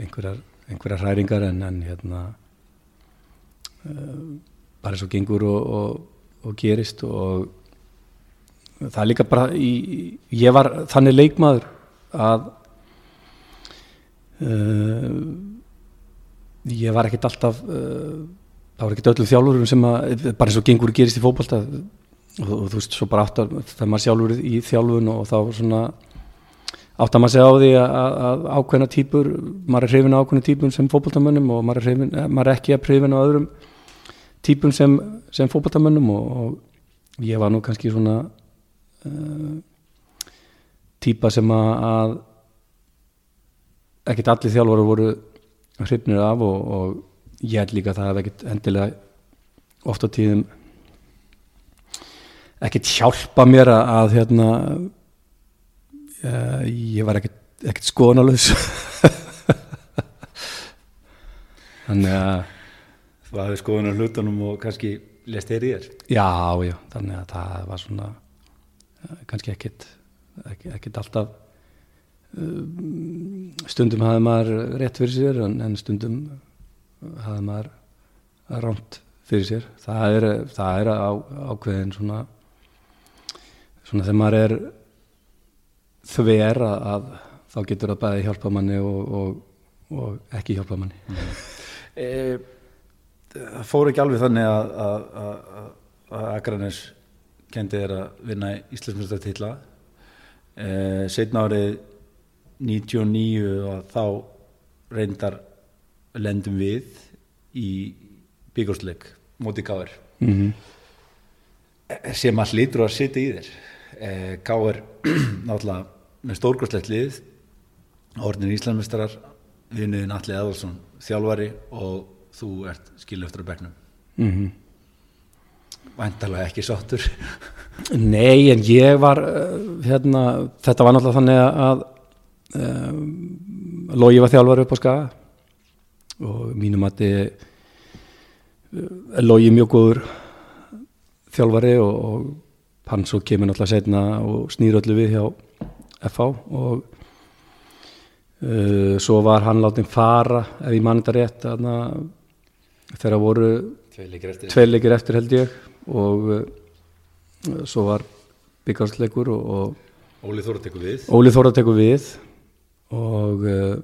einhverjar, einhverjar hræringar en, en hérna uh, bara eins og gengur og, og, og gerist og það er líka bara í, ég var þannig leikmaður að uh, ég var ekkert alltaf uh, það var ekkert öllum þjálfurum sem að bara eins og gengur gerist í fótbolta og, og þú veist, svo bara áttar það maður sjálfur í þjálfun og þá svona áttar maður sig á því að, að, ákveðna típur maður er hrifin á ákveðna típum sem fótboltamönnum og maður er, hrifin, eh, maður er ekki að hrifin á öðrum típum sem, sem fótboltamönnum og, og ég var nú kannski svona uh, típa sem að, að ekkert allir þjálfara voru hrifnir af og, og ég held líka að það hef ekkert endilega oft á tíðum ekkert hjálpa mér að, að hérna uh, ég var ekkert, ekkert skoðanalaus þannig að þú hafið skoðun á hlutunum og kannski lest þér í þér? Já, já, þannig að það var svona uh, kannski ekkert ekkert alltaf um, stundum hafði maður rétt fyrir sér en, en stundum hafði maður rámt fyrir sér. Það er, það er á, ákveðin svona svona þegar maður er þver að, að þá getur það bæði hjálpa manni og, og, og ekki hjálpa manni. E, það fór ekki alveg þannig að, að, að, að, að Akranes kendi þér að vinna Íslandsmyndstartilla e, setna árið 99 og þá reyndar lendum við í byggjárnsleik móti Káir mm -hmm. sem að hlýtur að sitja í þér e, Káir náttúrulega með stórkostlegt lið orðin Íslandsmyndarar vinnuðin Alli Eðvarsson þjálfari og þú ert skilu eftir að bekknum Mm -hmm. væntalega ekki sáttur Nei, en ég var uh, hérna, þetta var náttúrulega þannig að um, Logi var þjálfari upp á skaga og mínum að þið Logi mjög góður þjálfari og, og hann svo kemur náttúrulega setna og snýr öllu við hjá FH og uh, svo var hann látið fara ef ég mann þetta rétt þegar voru Tvei leikir eftir. eftir held ég og uh, svo var byggjarsleikur og, og Óli Þóra tekur við. Óli Þóra tekur við og uh,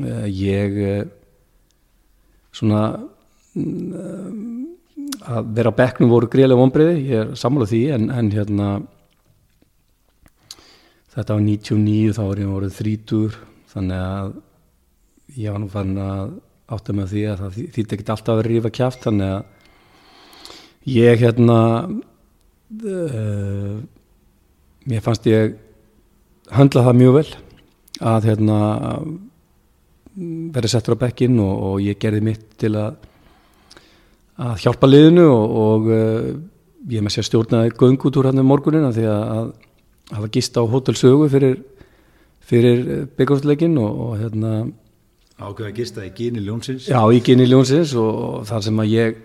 uh, ég uh, svona mm, að vera á bekknum voru greiðlega vonbreiði, ég er sammála því en, en hérna þetta var 99 þá var ég voruð 30 þannig að ég var nú farin að átta með því að það þýtti ekki alltaf að vera rífa kjáft þannig að ég hérna uh, mér fannst ég höndla það mjög vel að hérna verið settur á bekkin og, og ég gerði mitt til að að hjálpa liðinu og, og uh, ég með sér stjórnaði göngutúr hann um morgunina því að, að hafa gist á hótelsögu fyrir, fyrir byggjáðsleikin og, og hérna Ákveða gista í Gini Ljónsins. Já, í Gini Ljónsins og, og þar sem að ég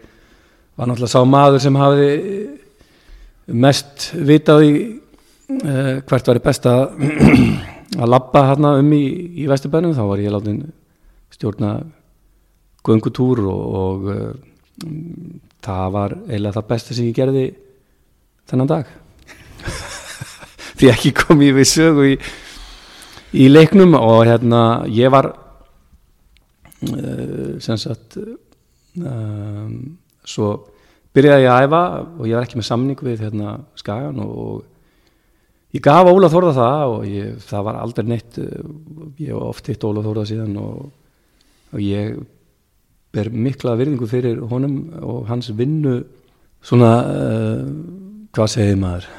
var náttúrulega sá maður sem hafi mest vitað í uh, hvert var best að að labba hérna um í, í Vesturbænum. Þá var ég látin stjórna göngutúr og, og það var eiginlega það besta sem ég gerði þennan dag. Því ekki kom ég við sögu í, í leiknum og hérna ég var uh, sem sagt um, svo byrjaði ég að æfa og ég var ekki með samning við hérna Skagan og, ég gaf Óla Þórða það og ég, það var aldrei neitt ég hef oft hitt Óla Þórða síðan og, og ég ber mikla virðingu fyrir honum og hans vinnu svona uh, hvað segir maður?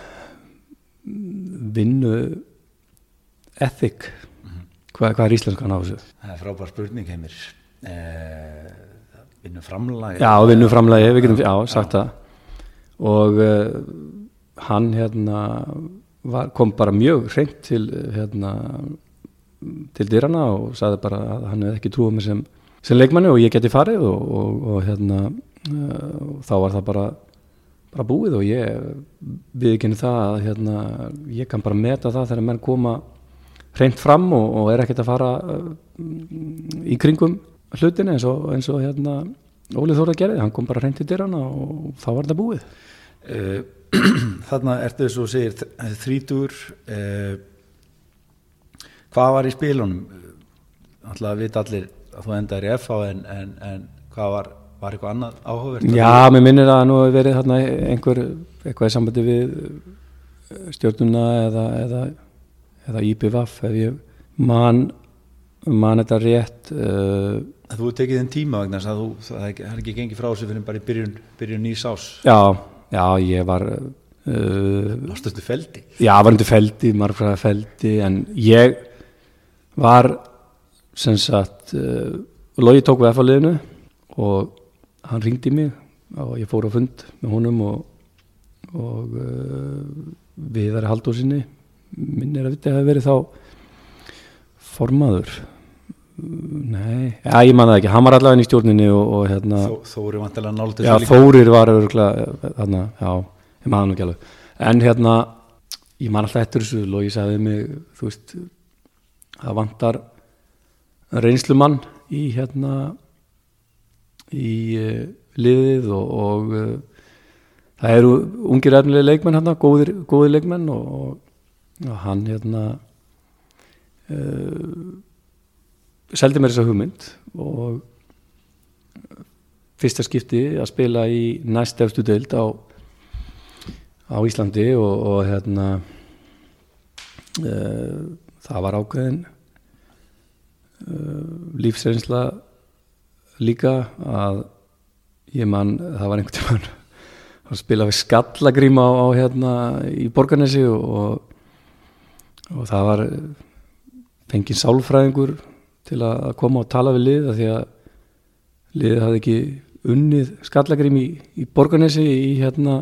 Vinnu ethic. Hvað, hvað er íslenskan á þessu? Það er frábær spurning heimir. Eh, Vinnu framlagi Já, vinnu framlagi, við getum já, sagt það. Og uh, hann hérna var, kom bara mjög hreint til hérna til dyrana og sagði bara að hann hefði ekki trúið mér sem, sem leikmanni og ég geti farið og, og, og hérna uh, þá var það bara bara búið og ég viðkynni það að hérna, ég kann bara meta það þegar menn koma hreint fram og, og er ekkert að fara uh, í kringum hlutin eins og, eins hérna Ólið Þóra gerði, hann kom bara hreint til dyrana og þá var þetta búið. Eh, Þarna ertu þess að segir þrítur uh, Hvað var í spilunum? Alltaf vita allir að þú endar í FH en, en, en hvað var, var eitthvað annað áhugavert? Já, mér minnir að nú hefur verið þarna einhver eitthvað í sambandi við stjórnuna eða, eða, eða IPVAF ef ég man, man þetta rétt uh, Þú tekið þinn tíma vegna það er ekki- ekki gengið frá þessu fyrir bara í byrjun, byrjun nýs ás Já, já, ég var uh, Ástustu feldi? Já, var undir feldi, margfræða feldi en ég var sem sagt uh, Lógi tók við F-liðinu og hann ringdi mig og ég fór á fund með honum og, og uh, við erum haldósinni minn er að viti að hafa verið þá formaður? Nei, já, ég man það ekki, hann var allavega inn í stjórninni og, og hérna Þó, Þó eru vantilega náldur Já, Þórir var örgulega já, nú ekki alveg. En hérna, ég man alltaf eftir þessu og ég sagði mig, þú veist það vantar reynslumann í hérna í uh, liðið og, og uh, það eru ungir efnilega leikmenn hérna, góðir, góðir leikmenn og, og, og hann hérna uh, seldi mér þessa hugmynd og fyrsta skipti að spila í næst efstu deild á, á Íslandi og, hérna það var ákveðin lífsreynsla líka að ég man, það var einhvern tímann að spila við skallagrím á, á hérna í Borgarnesi og, og það var fengið sálfræðingur til að koma og tala við lið því að liðið hafði ekki unnið skallagrím í, í Borgarnesi í hérna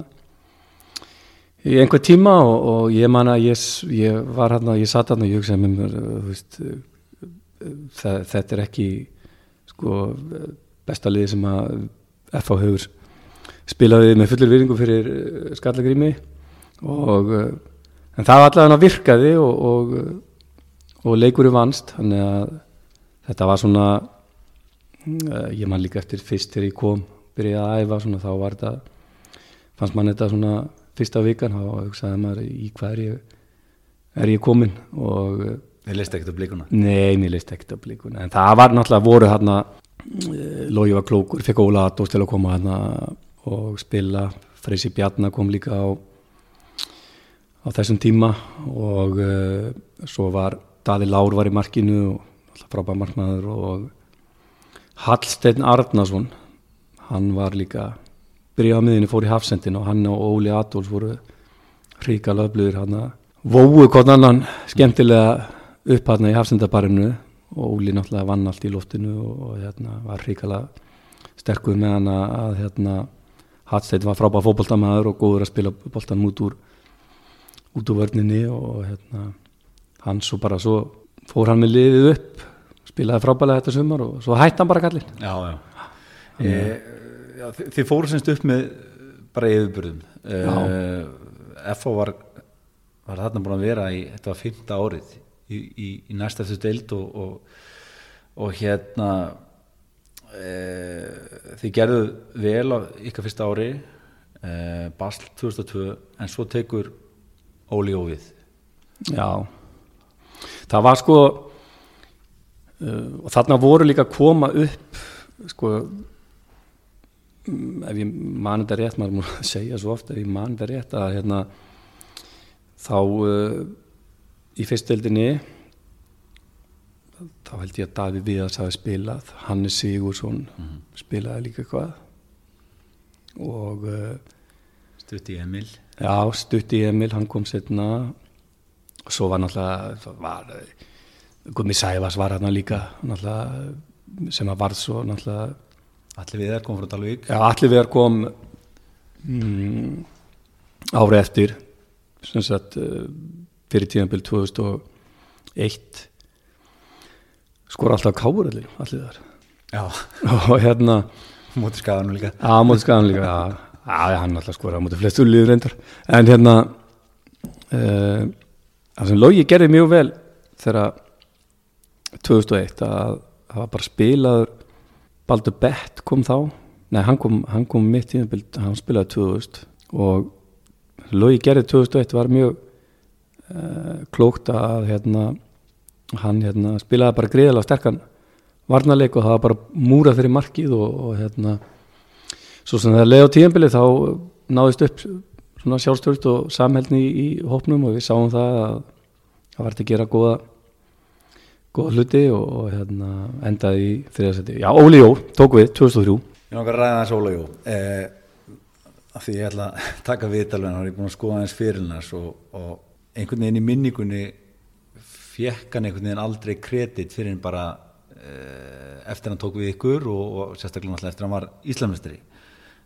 í einhver tíma og, og ég man að ég, ég var hérna, ég satt hérna og ég hugsaði með mér þú veist, það, þetta er ekki sko besta liði sem að FH hefur spilaði með fullur viðringu fyrir skallagrími. Og en það var allavega virkaði og, og, og leikurinn vannst. Þannig að þetta var svona ég man líka eftir fyrst þegar ég kom byrjaði að æfa svona þá var þetta fannst mann þetta svona fyrsta vikan þá hugsaði maður í hvað er ég er ég komin og Þið leist ekkert á blikuna. Nei, mér leist ekkert á blikuna. En það var náttúrulega voru hérna Lógi var klókur, fekk Óla Adós til að koma hérna og spila. Freysi Bjarnar kom líka á á þessum tíma og uh, svo var Dali Lár var í markinu og frábæð marknaður og Hallsteinn Arnason hann var líka byrjaði á miðinu, fór í hafsendin og hann og Óli Adolf voru ríka löfluður hann að vóu hvort annan skemmtilega upp hann í hafsendabarinu og Óli náttúrulega vann allt í loftinu og, og hérna, var hrikala sterkur með hann að, hérna, Hattsteinn var frábæð fókbóltamæður og góður að spila bóltan út úr út úr vörninni og hérna, hann svo bara svo fór hann með liðið upp spilaði frábælega þetta sumar og svo hætti hann bara kallin Já, já, e, já þi- Þið fóru semst upp með bara yfirburðum. E, FO var, var þarna búin að vera í, þetta var fymta árið í, í, í næsta eftir deild og, og, og hérna e, þið gerðu vel á ykkar fyrsta ári e, Basl 2002 en svo tekur Óli Óvið Já, það var sko uh, og þarna voru líka að koma upp sko mm, ef ég mani þetta rétt maður múið að segja svo oft ef ég mani þetta rétt að hérna þá uh, í fyrstveldinni þá held ég að Daví Viðars hafi spilað Hannes Sigursson spilaði líka eitthvað. Og uh, Stutti Emil. Já, Stutti Emil, hann kom setna og svo var náttúrulega eh, Gumi Sæfars var hann líka náttúrulega sem að varð svo Allir við er kom frá Dalvík. Já, allir við kom mm, ári eftir. Sem sagt eh, fyrir tíðanbíl 2001 skor alltaf káur allir, allir þar. Já, og hérna móti skaganum líka. Já, á móti skagan líka Já, já hann alltaf skora á móti flestu líður reyndar. En hérna uh, Það sem Lógi gerði mjög vel þegar 2001 að það var bara spilaður Baldur Bett kom þá. Nei, hann kom, hann kom mitt í hann spilaði 2000 og Lógi gerði 2001 var mjög uh, klókt að hérna, hann hérna, spilaði bara greiðilega sterkan varnarleik og það var bara múrað fyrir markið og, og hérna svo sem það leið á tíðanbili þá náðist upp svona sjálfstört og samhældni í, í hópnum og við sáum það að það var til að gera góða góða hluti og, og hérna endaði í þriðarsæti. Já, Óli Jó tók við 2003. Ég langar að ræða þess Óla Jó eh, af því ég ætla að taka viðtalveg hann er ég búin að skoða hans fyrirnars og, og einhvern veginn í minningunni fekk hann einhvern veginn aldrei kredit fyrir hann bara eh, eftir hann tók við ykkur og, og sérstaklega náttúrulega eftir hann var Íslamistri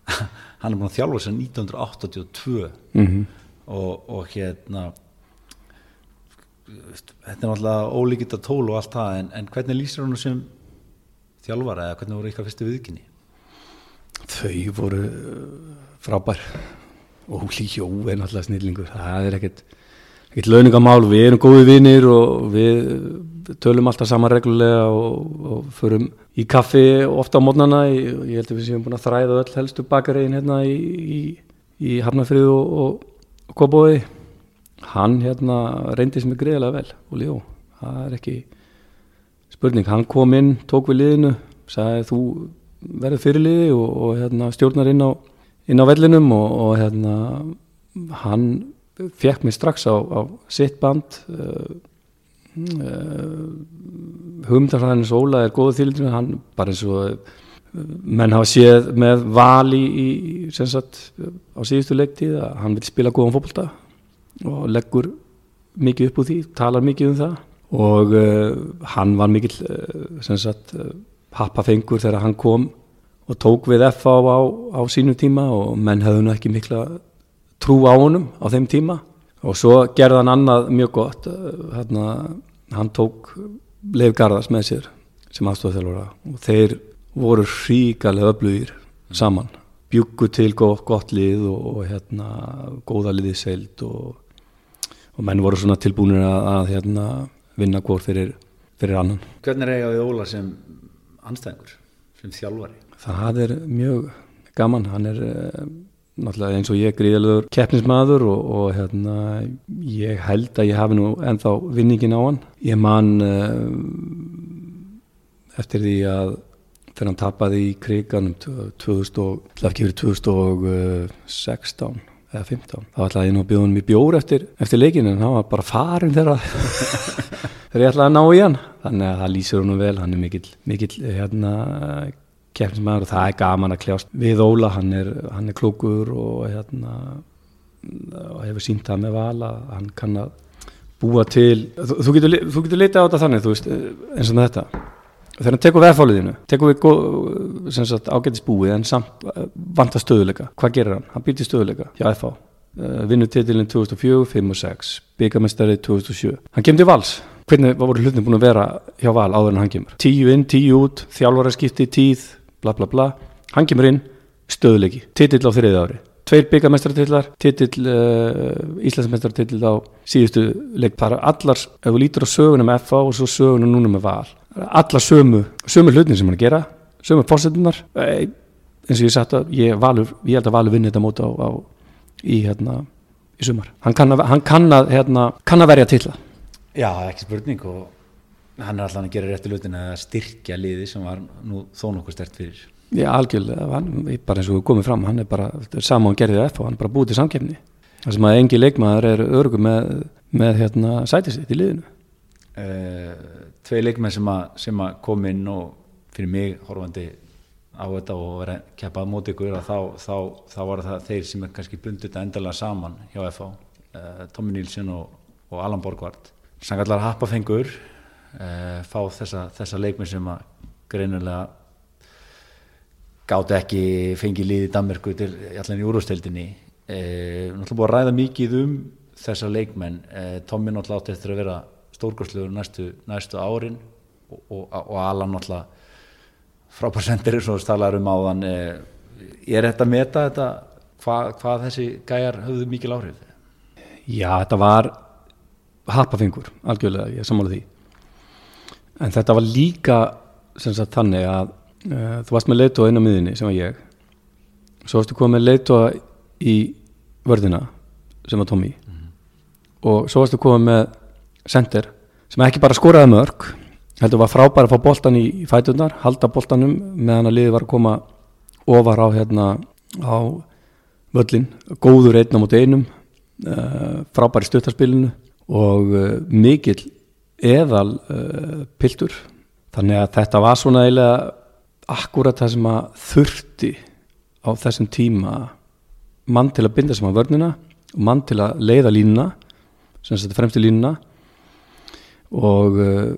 hann er búin að þjálfa sér 1982 Mm og, og hérna þetta er náttúrulega ólíkitt að tól og allt það en, en hvernig lýsir hann sem þjálfara eða hvernig voru ykkar fyrstu viðkynni? Þau voru uh, frábær. Óli Jó er náttúrulega snillingur. Það er ekkert, ekkert launingamál. Við erum góði vinnir og við tölum alltaf saman reglulega og, og förum í kaffi ofta á mótnana. Ég, held að við séum búin að þræða öll helstu bakaregin hérna í, í, í Hafnafrið og, og, og Kóbói. Hann hérna reyndi sem er greiðilega vel, Óli Jó. Það er ekki spurning. Hann kom inn, tók við liðinu, sagði þú verður fyrirliði og, og hérna, stjórnar inn á, inn á vellinum og, og hérna, hann fekk mig strax á, á sitt band. Uh, uh, hugmyndarfræðinins Óla er góðu þýlindinu, hann bara eins og uh, menn hafa séð með val í, í sagt, á síðustu leiktíð að hann vil spila góðan fótbolta og leggur mikið upp úr því, talar mikið um það. Og uh, hann var uh, happafengur þegar hann kom og tók við FA á, á sínu tíma og menn hefðu nú ekki mikla trú á honum á þeim tíma. Og svo gerði hann annað mjög gott hérna, hann tók Leif Garðars með sér sem aðstofþjálfara og þeir voru hríkalega öflugir saman. Bjuggu til gott, gott lið og, og hérna, góða liðið seild og, og menn voru svona tilbúinir að, að hérna, vinna hvort fyrir, fyrir annan. Hvernig er við Óla sem anstæðingur, sem þjálfari? Það er mjög gaman, hann er uh, náttúrulega eins og ég gríðalegur keppnismadur og, og hérna, ég held að ég hafi nú ennþá vinningin á hann. Ég man uh, eftir því að þegar hann tapaði í kriganum 2000 og, ekki verið 2016 eða 15, þá ætlaði ég nú að bjóða hann í bjór eftir, eftir leikinu en hann var bara farin þegar þegar ég ætlaði að ná í hann þannig að það lýsir hann vel, hann er mikill, mikill hérna keppnismæður og það er gaman að kljást við Óla, hann er, hann er klókur og hérna og hefur sínt það með val að hann kann að búa til. Þú, þú getur, getur leitað á þetta þannig veist, eins og með þetta. Þegar hann tekur veðfáliðinu tekur við góð, sem sagt, ágætis búið en samt vanta stöðuleika hvað gerir hann? Hann býr til stöðuleika hjá FH uh, vinnur titilinn 2004, 5 og 6 byggamestari 2007 hann kemur til vals. Hvernig voru hlutin búin að vera hjá val áður en hann kemur? Tíu inn, tíu út, þjálfara skipti tíð, bla bla bla. Hann kemur inn, stöðuleiki titill á þriði ári. Tveir byggamestartillar, titill uh, Íslandsmestartill á síðustu leik, það er allar, ef við lítur á sögunum með FA og svo sögunum núna með val allar sömu, sömu hlutin sem hann gera sömu fórsetunar eins og ég sagt að ég, valur, ég held að Valur vinni þetta móta á, á, í, hérna, í sumar. Hann kann að, hann kann að, hérna, kann að verja tilla Já, ekki spurning og hann er alltaf að gera réttu hlutin að styrkja liði sem var nú þó nokkuð stert fyrir. Já, algjörlega, hann, bara eins og komum fram hann er bara, saman gerðið F og hann er bara búið til samkefni þar sem að engi leikmaður er örgu með, með hérna, sætisitt í liðinu. Uh, Tvei leikmenn sem sem að kom inn og fyrir mig horfandi á þetta og verið að keppa á móti ykkur þá, þá, þá var það þeir sem er kannski bundið þetta endalega saman hjá FH uh, Tommy Nílsson og, og Allan Borgvart sangallar happafengur uh, fá þessa, þessa leikmenn sem að greinilega gátt ekki fengið líði Danmarku til allan í úrústeldinni eh, náttúrulega búið að ræða mikið um þessa leikmenn. Eh, Tommi náttúrulega átti eftir að vera stórkostluður næstu, næstu árin og, og, og Alan náttúrulega frábærsendir eins og staðlar um áðan. Eh, er þetta að meta þetta hvað, hvað þessi gæjar höfðu mikil áhrif? Já, þetta var happafingur, algjörlega, ég samála því en þetta var líka sagt þannig að Uh, þú varst með leitóa inn á miðinni sem var ég. Svo varstu komið með leitóa í vörðina sem var Tommy. Mm -hmm. og svo varstu komið með sender sem ekki bara skoraði mörg heldur var frábær að fá boltan í, fætunar halda boltanum meðan að liði var að koma ofar á hérna á völlin, góður einna mot einum uh, frábær í stuttarspilinu og uh, mikill eðal piltur. Þannig að þetta var svona eiginlega akkurat það sem að þurfti á þessum tíma mann til að binda sem að vörnina og mann til að leiða línuna sem þetta fremsti línuna. Og uh,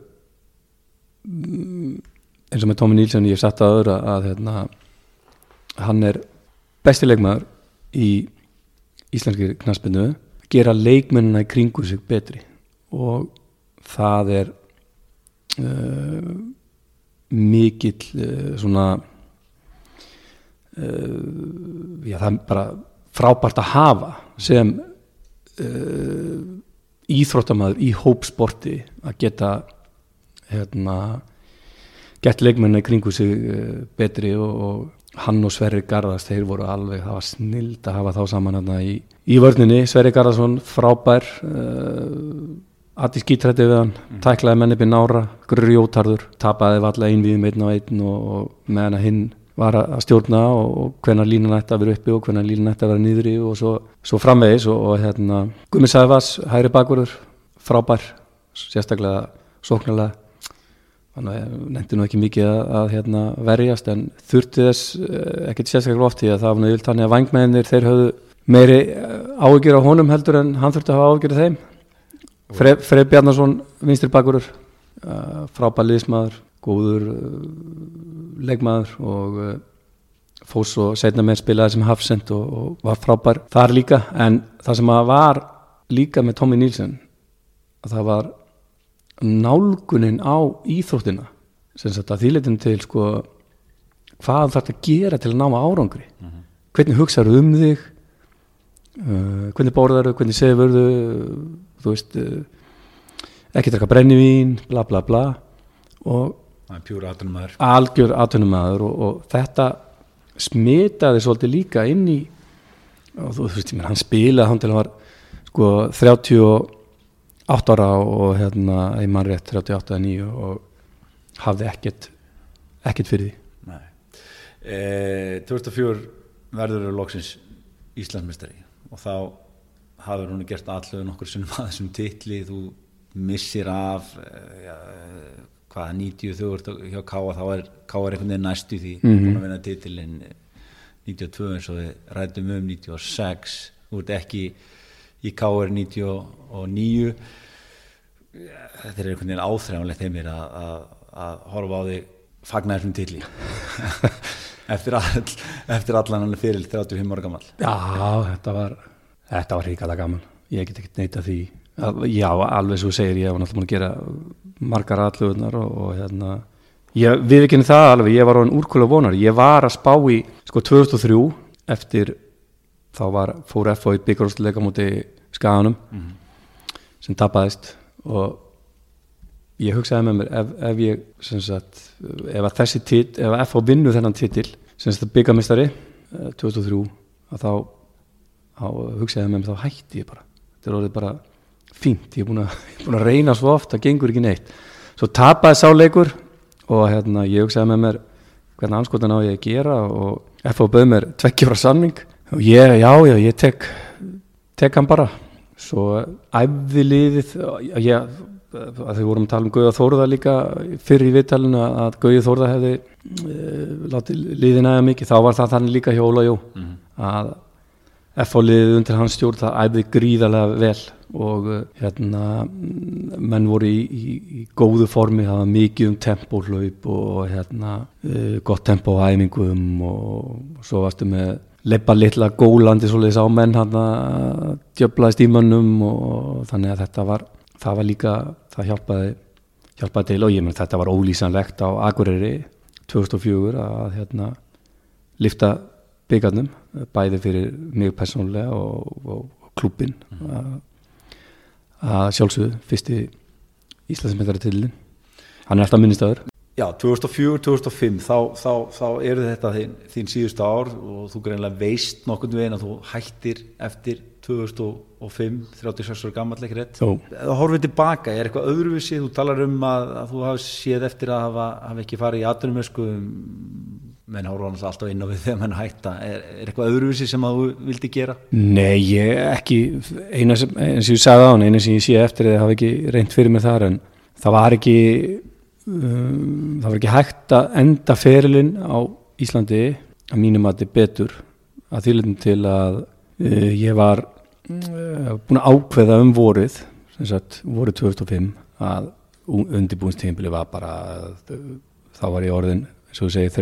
eins og með Tómi Nílsson ég satt að öðra að hérna, hann er bestilegmaður í íslenski knaspinu gera leikmennina í kringu sig betri. Og það er uh, mikill uh, svona uh, já það er bara frábært að hafa sem íþróttamæður í hópsporti að geta hérna gett leikmenni kringu sig betri og, og hann og Sverri Garðars þeir voru alveg, það var snild að hafa þá saman hérna í, í vörninni. Sverri Garðarsson frábær Atti skítrætti við hann, mm. tæklaði menn upp í nára, grjótarður, tapaði valla einviðum einn og einn og, og meðan að hinn var að stjórna og, hvenar línan ætti að vera uppi og hvenar línan ætti að vera nýðri og svo, svo framvegis og, og hérna Gumi Sæfas, hæri bakverður, frábær, sérstaklega sóknarlega, þannig að nefndi nú ekki mikið að, að hérna, verjast en þurfti þess eh, ekkert sérstaklega oft í að það var náttúrulega þannig að vangmennir þeir höfðu meiri eh, ágjur á honum heldur en hann þurfti að hafa ágjur af þeim Freyr Fre Bjarnarsson vinstri bakurur uh, frábær liðsmaður góður uh, leikmaður og uh, fóð svo setna með spilaði sem hafsend og, og var frábær þar líka. En það sem var líka með Tommy Nílsen það var nálgunin á íþróttina. Sem sagt að þýletin til sko hvað þarf þetta að gera til að ná árangri? Mhm. -huh. hvernig hugsaður um þig? Uh, hvernig borðar þau, hvernig sefur þau þú veist eh, ekki draka brennivín, bla bla bla. Og algjör aðtunumæður og, og þetta smitaði svolítið líka inn í og þú veist, hann spilaði hann til að var sko 38 ára og hérna í mannrétt 38 eða 9 og hafði ekkert ekkert fyrir því. E, 2004 verður eru loksins Íslandsmestari og þá hafður hún gert allavega nokkur sinnum að þessum titli þú missir af eh, ja, hvaða 90 þú ert hjá Káa þá er Káa einhvern veginn næstu því. Mm -hmm. búin að vinna titilinn 92 eins og við rætum um 96 þú ert ekki í Káa 99 þetta er einhvern veginn áþræfanlegt þeim mér að, að, að horfa á þig fagna þessum tilli eftir, all, eftir allan hann fyrir 35 ára gammal Já, þetta var þetta var ríkala gaman, ég get ekki neita því já, alveg svo segir ég var náttúrulega búin að gera margar allugunar og, og hérna ég, við ekki það alveg, ég var á en úrkula vonar ég var að spá í, sko 2003 eftir, þá var fór F.O. í byggarúsleika múti skaganum sem tapaðist og ég hugsaði með mér ef, ef ég sem sagt, ef að þessi tit ef að F.O. vinnu þennan titil sem sagt byggamistari 2003 að þá, þá hugsaði með mér þá hætti ég bara. Þetta er orðið bara fínt. Ég er búin að, er búin að reyna svo oft það gengur ekki neitt. Svo tapaði sáleikur og hérna ég hugsaði með mér hvernig anskotan á ég að gera? Og F.O. bauð mér tvekkjóra sanning og ég, já, já, ég tek tek hann bara. Svo æfði liðið ég, að þau vorum að tala um Gauða Þórða líka fyrir í viðtalinu að Gauði Þórða hefði e, látið liðið næga mikið. Þá var það þannig líka hjá Óla Jó Mhm. að F.O. liðið undir hans stjórn það æfði gríðarlega vel og uh, hérna menn voru í, í, í góðu formi það var mikið um tempóhlaup og hérna uh, gott tempó á æfingum og svo varstu með leipa litla gólandi svoleiðis á menn hann að djöflaðist í mönnum og þannig að þetta var það var líka, það hjálpaði hjálpaði til og ég menn þetta var ólýsanlegt á Akureyri 2004 að hérna lifta byggarnum bæði fyrir mig persónulega og, og, og klubbin að, að sjálfsögðu fyrsti Íslandsmyndari til hann er alltaf minnistöður Já, 2004-2005 þá, þá, þá eru þetta þín, þín síðustu ár og þú greinlega veist nokkurn veginn að þú hættir eftir 2005, 36 ára gammal ekki rétt. Þú horfið tilbaka, er eitthvað öðruvísi, þú talar um að, að þú hafi séð eftir að hafa, hafa ekki farið í atvinnumösku menn náttúrulega alltaf inn á við þegar menn hætta er, er eitthvað öðruvísi sem að þú vildi gera? Nei, ég ekki eina sem, eins og ég sagði á hann eina sem ég sé eftir eða hafa ekki reynd fyrir mig þar en það var ekki um, það var ekki hægt að enda ferilinn á Íslandi að mínum að þetta betur að þýlum til að uh, ég var uh, búin að ákveða um vorið sem sagt vorið 2005 að undirbúinstíðinbili var bara uh, þá var ég orðin eins og þú segir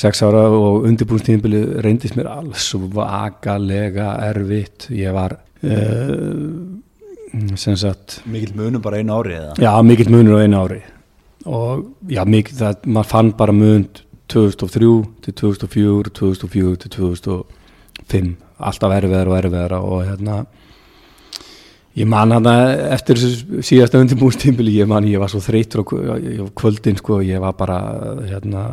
36 ára og undirbúinstíðinbili reyndist mér alls vakalega erfitt. Ég var uh, sem sagt Mikil munum bara einu ári eða? Já, mikill munur á einu ári. Og já, mikill, það, maður fann bara mun 2003 til 2004 2004 til 2005 alltaf erfiðar og erfiðar og hérna ég man hana eftir síðasta undirbúinstímbili, ég man ég var svo þreytur á kvöldin sko, ég var bara hérna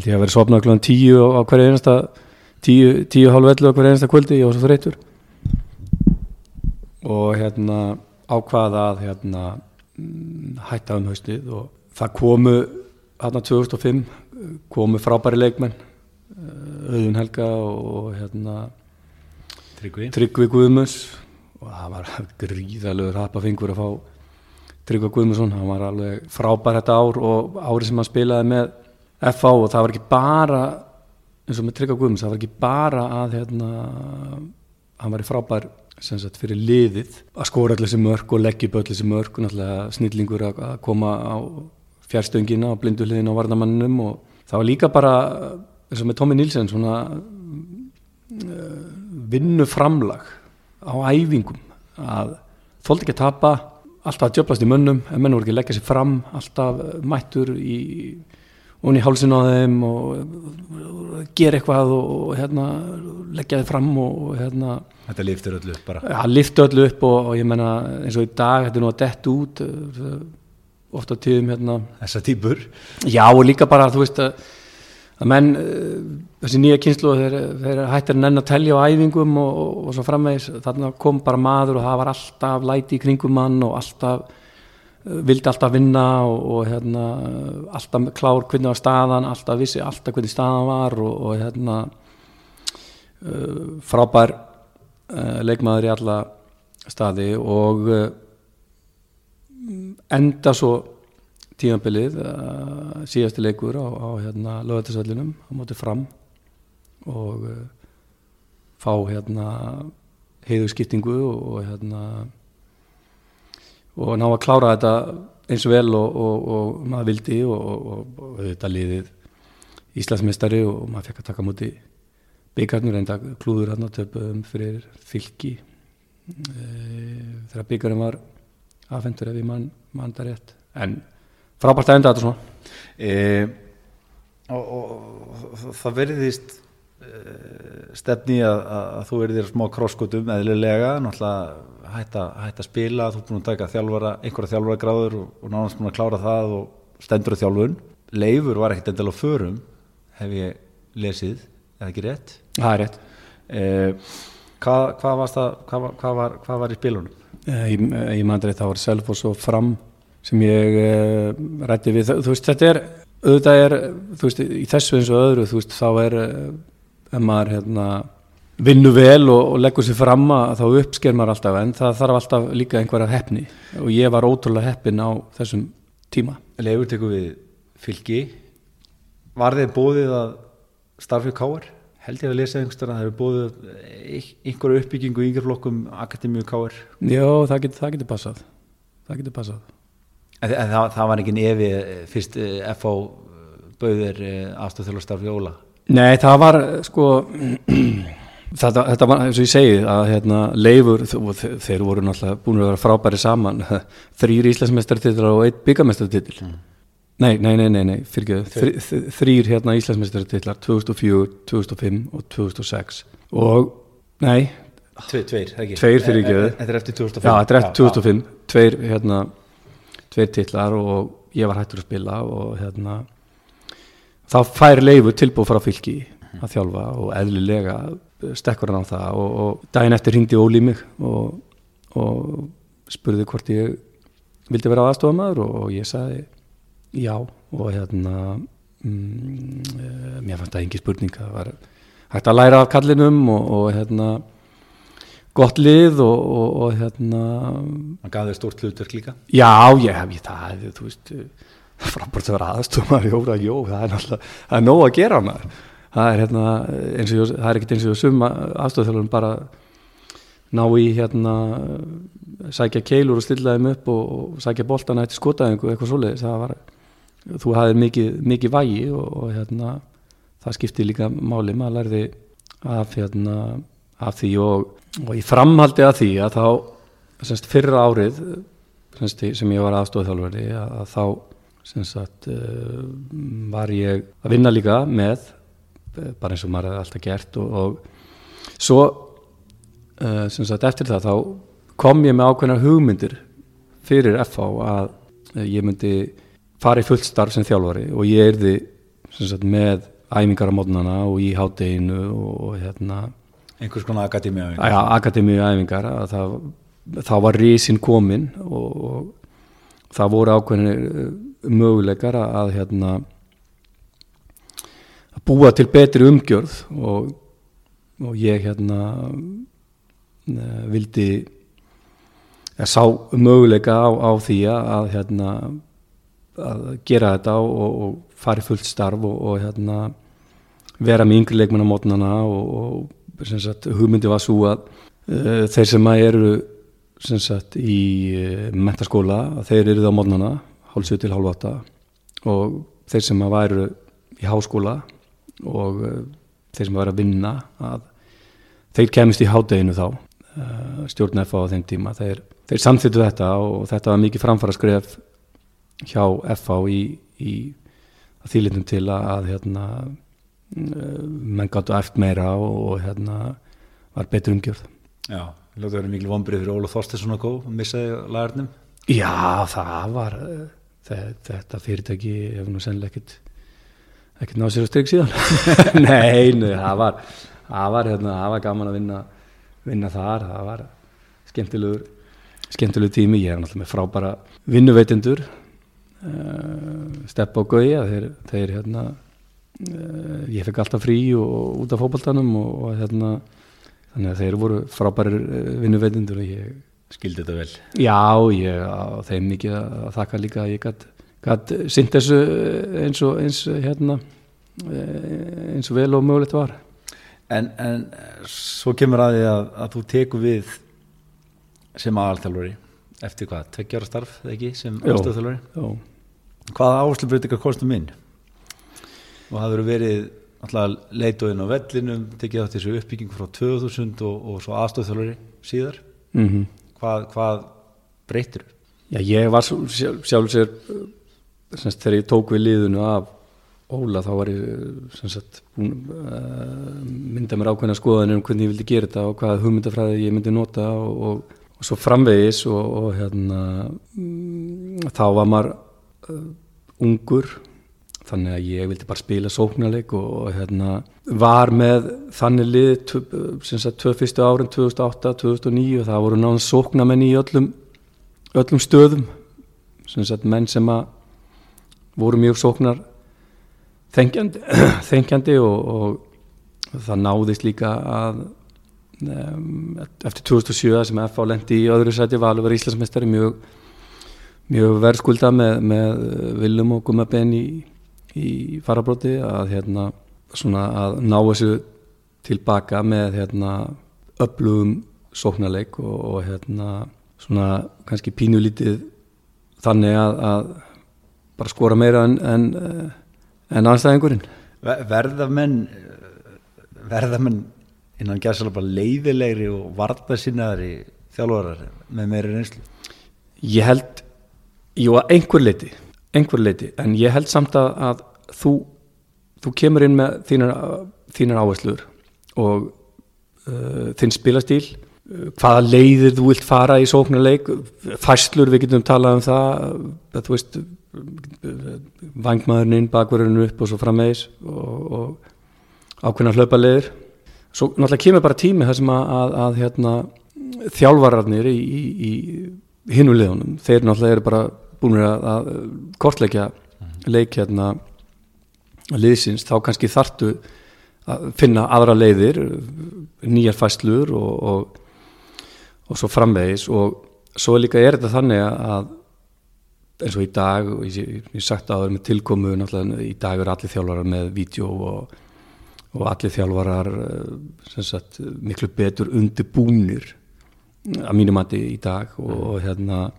held ég að vera sopnað klúan tíu á, á hverju einasta tíu, tíu hálf ellu á hverju einasta kvöldi, ég var svo þreytur og hérna ákvaða að hérna mm, hætta um haustið og það komu hérna 2005 komu frábæri leikmenn eh, Auðun Helga og hérna Tryggvi? Tryggvi Guðmunds. Og það var gríðalegur hapafengur að fá Tryggvi Guðmundsson, hann var alveg frábær þetta ár og árið sem hann spilaði með FA og það var ekki bara eins og með Tryggvi Guðmunds, það var ekki bara að hérna, hann var í frábær sem sagt fyrir liðið að skóra allir þessi mörk og leggja upp allir þessi mörk og náttúrulega snillingur að koma á fjárstöngina og blindu hliðin á varnamanninum og það var líka bara eins og með Tommy Nilsen svona vinnuframlag á æfingum að þóldi ekki að tapa alltaf að djöblast í mönnum en menn voru ekki að leggja sér fram alltaf mættur í og í hálsin á þeim og gera eitthvað og, og hérna, leggja þið fram og, hérna, Þetta liftur öllu upp bara. ja, lifta öllu upp og, og ég menna eins og í dag þetta er nú að dett út eh, ofta tíðum hérna Þessa típur. Já og líka bara þú veist að, að menn eh, þessi nýja kynslu þeir, þeir hættir nenn að telja á æfingum og, og, og svo framvegis þarna kom bara maður og það var alltaf læti í kringum mann og alltaf vildi alltaf vinna og, og hérna, alltaf klár hvernig var staðan alltaf vissi alltaf hvernig staðan var og, og hérna uh, frábær uh, leikmaður í alla staði og uh, enda svo tímabilið uh, síðasti leikur á, á hérna, lögættisöllinum á móti fram og uh, fá hérna heiðurskiptingu og, og hérna og ná að klára þetta eins og vel og, og, og maður vildi og, þetta liðið Íslandsmeistari og maður fekk að taka múti byggarnir enda klúður hann töpum fyrir fylki. E, þegar byggarinn var afhendur ef ég mann man það rétt. En frábært að enda þetta svona. E, og, og það verðist stefni að, að þú verðir smá krosskotum eðlilega, náttúrulega hætta, hætta að spila, þú er búin að taka þjálfara, einhverja þjálfara gráður og, og nánast búin að klára það og stendur á þjálfun. Leifur var ekkert endal á förum hef ég lesið, eða ekki rétt? Það er rétt. Eh, hvað, hvað, það, hvað, hvað, var, var í spilunum? Eh, ég, ég mandri það var Selfos og Fram sem ég eh, rætti við, þú veist þetta er auðvitað er, þú veist, í þessu eins og öðru, þú veist, þá er eh, ef maður hérna vinnu vel og, og leggur sér fram að þá uppsker maður alltaf en það þarf alltaf líka einhverja heppni og ég var ótrúlega heppin á þessum tíma. Leifur tekur við fylgi var þeir bóðið að starfið káar? Held ég að lesa einhverstað að hefur bóðið einhverju uppbyggingu í yngjörflokkum Akademíu káar? Já, það getur, getur passað það getur passað En, en það, það var ekki nefi fyrst FH bauðir afstöðþjóðlastarfi Óla? Nei, það var sko þetta, þetta var eins og ég segi að hérna, leifur, þeir voru náttúrulega búin að vera frábæri saman. Þrýr íslensmestartitlar og einn byggamestartitil mm. Nei, nei, nei, nei, nei fyrir ekki, þrýr hérna Íslandsmeistarartillar 2004, 2005 og 2006 og, nei. Tveir, tveir, ekki. Tveir fyrir ekki Þetta er eftir 2005 Já, þetta er eftir 2005, tveir hérna tveir tillar og ég var hættur að spila og hérna þá fær leifu tilbúð frá fylki að þjálfa og eðlilega stekkur hann á það. Og, og daginn eftir ringdi Óli mig og, og spurði hvort ég vildi vera aðstofamæður og, og ég sagði já. Og hérna mm, e, mér fannst það engi spurning það var hægt að læra af kallinum og, og hérna gott lið og, og, og hérna hann gaf þér stórt hlutverk líka? Já, ég hef ég það þú veist, frábært að vera aðstofar jóra, jó, það er náttúrulega það er nóg að gera maður. Það er hérna, eins og það er ekkert eins og suma aðstofþjóðum bara ná í hérna sækja keilur og stilla þeim upp og sækja boltana eftir skotaðingu eitthvað svoleiðis, það var þú hafðir mikið, mikið vægi og, og hérna, það skipti líka máli, maður lærði af, hérna, af því og, og ég framhaldi að því að þá semst, fyrra árið semst, sem ég var aðstofþjálfari að, að þá semst, uh, var ég að vinna líka með bara eins og maður hefði alltaf gert og, og svo uh, semst, eftir það þá kom ég með ákveðna hugmyndir fyrir FH að ég myndi fara í fullt starf sem þjálfari og ég erði sagt, með æfingar á mótnana og í hátteginu og, og hérna. Einhvers konar akademíu æfingar ja, akademíu æfingar það, það var risin komin og, og það voru ákveðinir eh, möguleikar að hérna að búa til betri umgjörð og, og ég hérna eh, vildi að sá möguleika á, á því að hérna að gera þetta og, og fara í fullt starf og, og hérna, vera með yngri leikmenn á mótnana og, og sagt, hugmyndi var svo að uh, þeir sem eru sagt, í uh, mentaskóla þeir eru það á mótnana hálfsög til hálf átta. Og þeir sem væru í háskóla og uh, þeir sem væru að vinna að þeir kemist í hádeginu þá stjórn FA á þeim tíma. Þeir, þeir samþýttu þetta og þetta var mikið framfara skref hjá FH í, í þýlitum til að hérna, eh, menn gáttu eftir meira og, hérna, var betur umgjörð. Já, að vera miklu vonbrið fyrir Óla Þorstinsson að góð og missaði lagarnum. Já, það var þetta, fyrirtæki hefur nú sennileg ekkert ekkert náðu sér að stryk síðan. Nei, nei, það var það var, hérna, var gaman að vinna vinna þar, það var skemmtilegur skemmtilegur tími, ég er náttúrulega með frábæra vinnuveitendur uh, Steppa og Gauja þeir, þeir hérna uh, ég fekk alltaf frí og út af fókbaltanum og, og hérna þannig að þeir voru frábærir uh, vinnuveitindur og ég skildi þetta vel. Já, ég á þeim mikið að þakka líka að ég gætt sýnt þessu eins og eins hérna eins og vel og mögulegt var. En, en svo kemur að því að, að þú teku við sem aðalþjálfari eftir hvað, tveggjára starf eða ekki sem Jó. aðstöðþjálfari Já, hvaða áherslubreytingar kostum inn og það verður verið alltaf leituðinn á vellinum tekið átt þessu uppbyggingu frá 2000 og, og svo aðstöðþjálfari síðar. Mm hvað, hvað breytir? Já, ég var sjálf, sjálf sér semst, þegar ég tók við liðinu af Óla þá var ég sagt, búin, uh, mynda mér ákveðna skoðanir um hvernig ég vildi gera þetta og hvaða hugmyndafræði ég myndi nota og, og, og svo framvegis og, og hérna mm, þá var maður uh, ungur þannig að ég vildi bara spila sóknarleik og, og hérna var með þannig lið tvö fyrstu árin 2008, 2009 og það voru náðan sóknarmenn í öllum öllum stöðum. Sagt menn sem að voru mjög sóknar þengjandi, þengjandi og, og það náðist líka að um, eftir 2007 sem FH lendi í öðru sæti var alveg Íslandsmeistari mjög, mjög verðskulda með, með Willum og Gummaben í, í farabróti að hérna svona að ná þessu tilbaka með hérna öflugum sóknarleik og, og hérna svona kannski pínulítið þannig að, að bara skora meira en, en, eh, en anstæðingurinn. Ver- verða menn verða menn innan gæðsala bara leiðilegri og vartasinnaðri þjálfarar með meiri reynslu Ég held, jú að einhver leiti, einhver leiti, en ég held samt að, að þú, þú kemur inn með þínar, áherslur og uh, þinn spilastíl, uh, hvaða leiðir þú vilt fara í sóknarleik, fæslur, við getum talað um það, að þú veist, vangmaðurinn inn, bakverðurinn upp og svo framvegis og, og ákveðna hlaupaleiðir. Svo náttúrulega kemur bara tími þar sem að, að, að hérna, þjálfararnir í, í, í hinu liðunum, þeir náttúrulega eru bara búin að, að kortleikja leik hérna liðsins, þá kannski þartu að finna aðra leiðir nýjar fæslur og, og, og svo framvegis. Og svo líka er þetta þannig að eins og í dag og ég, ég sagt að það er með tilkomu náttúrulega í dag eru allir þjálfarar með vídeo og, og allir þjálfarar eh, sagt miklu betur undirbúnir að mínum mati í dag og, og hérna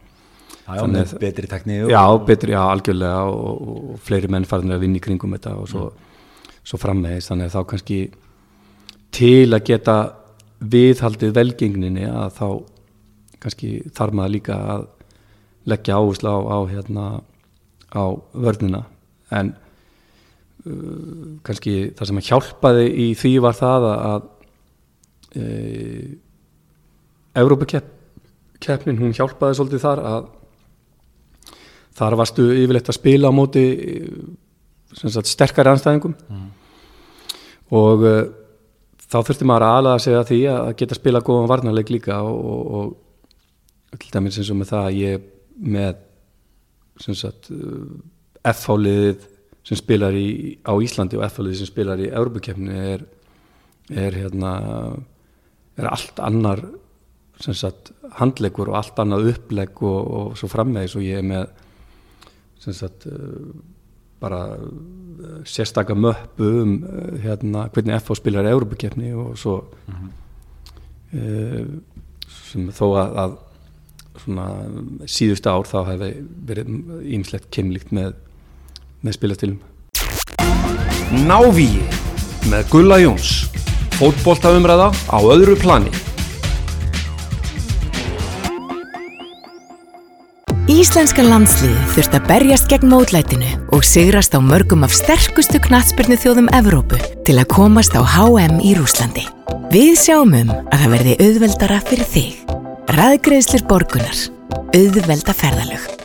Já, Þannig betri tekni og, Já, betri, já, algjörlega og, og, fleiri menn farin að vinna í kringum þetta og svo, svo framvegis. Þannig að þá kannski til að geta viðhaldið velgengninni að þá kannski þarf maður líka að leggja áherslu á, á hérna á vörnina. En uh, kannski það sem að hjálpaði í því var það að, að e, Evrópukeppnin hún hjálpaði svolítið þar að þar varstu yfirleitt að spila á móti sagt, sterkari anstæðingum og uh, þá þurfti maður að aðlaða sig að því að geta spila góðan varnarleik líka og, og, og til dæmis eins og með það að ég með uh, F-háliðið sem spilar í, á Íslandi og F-háliðið sem spilar í Európukefni er, er hérna er allt annar sagt handleikur og allt annað upplegg og, og svo framvegis og ég er með sagt uh, bara uh, sérstaka möppu um uh, hérna, hvernig FH spilar Európukefni og svo uh, sem þó að, að svona síðustu ár þá hefði verið ímslegt kynlíkt með, með spilastilum Návíi með Gulla Jóns. Fótboltaumræða á öðru plani. Íslenska landsliði þurft að berjast gegn mótlætinu og sigrast á mörgum af sterkustu knatsbyrnu þjóðum Evrópu til að komast á HM í Rúslandi. Við sjáum um að það verði auðveldara fyrir þig. Ræðgreðslir borgunar. Auðvelda ferðalög.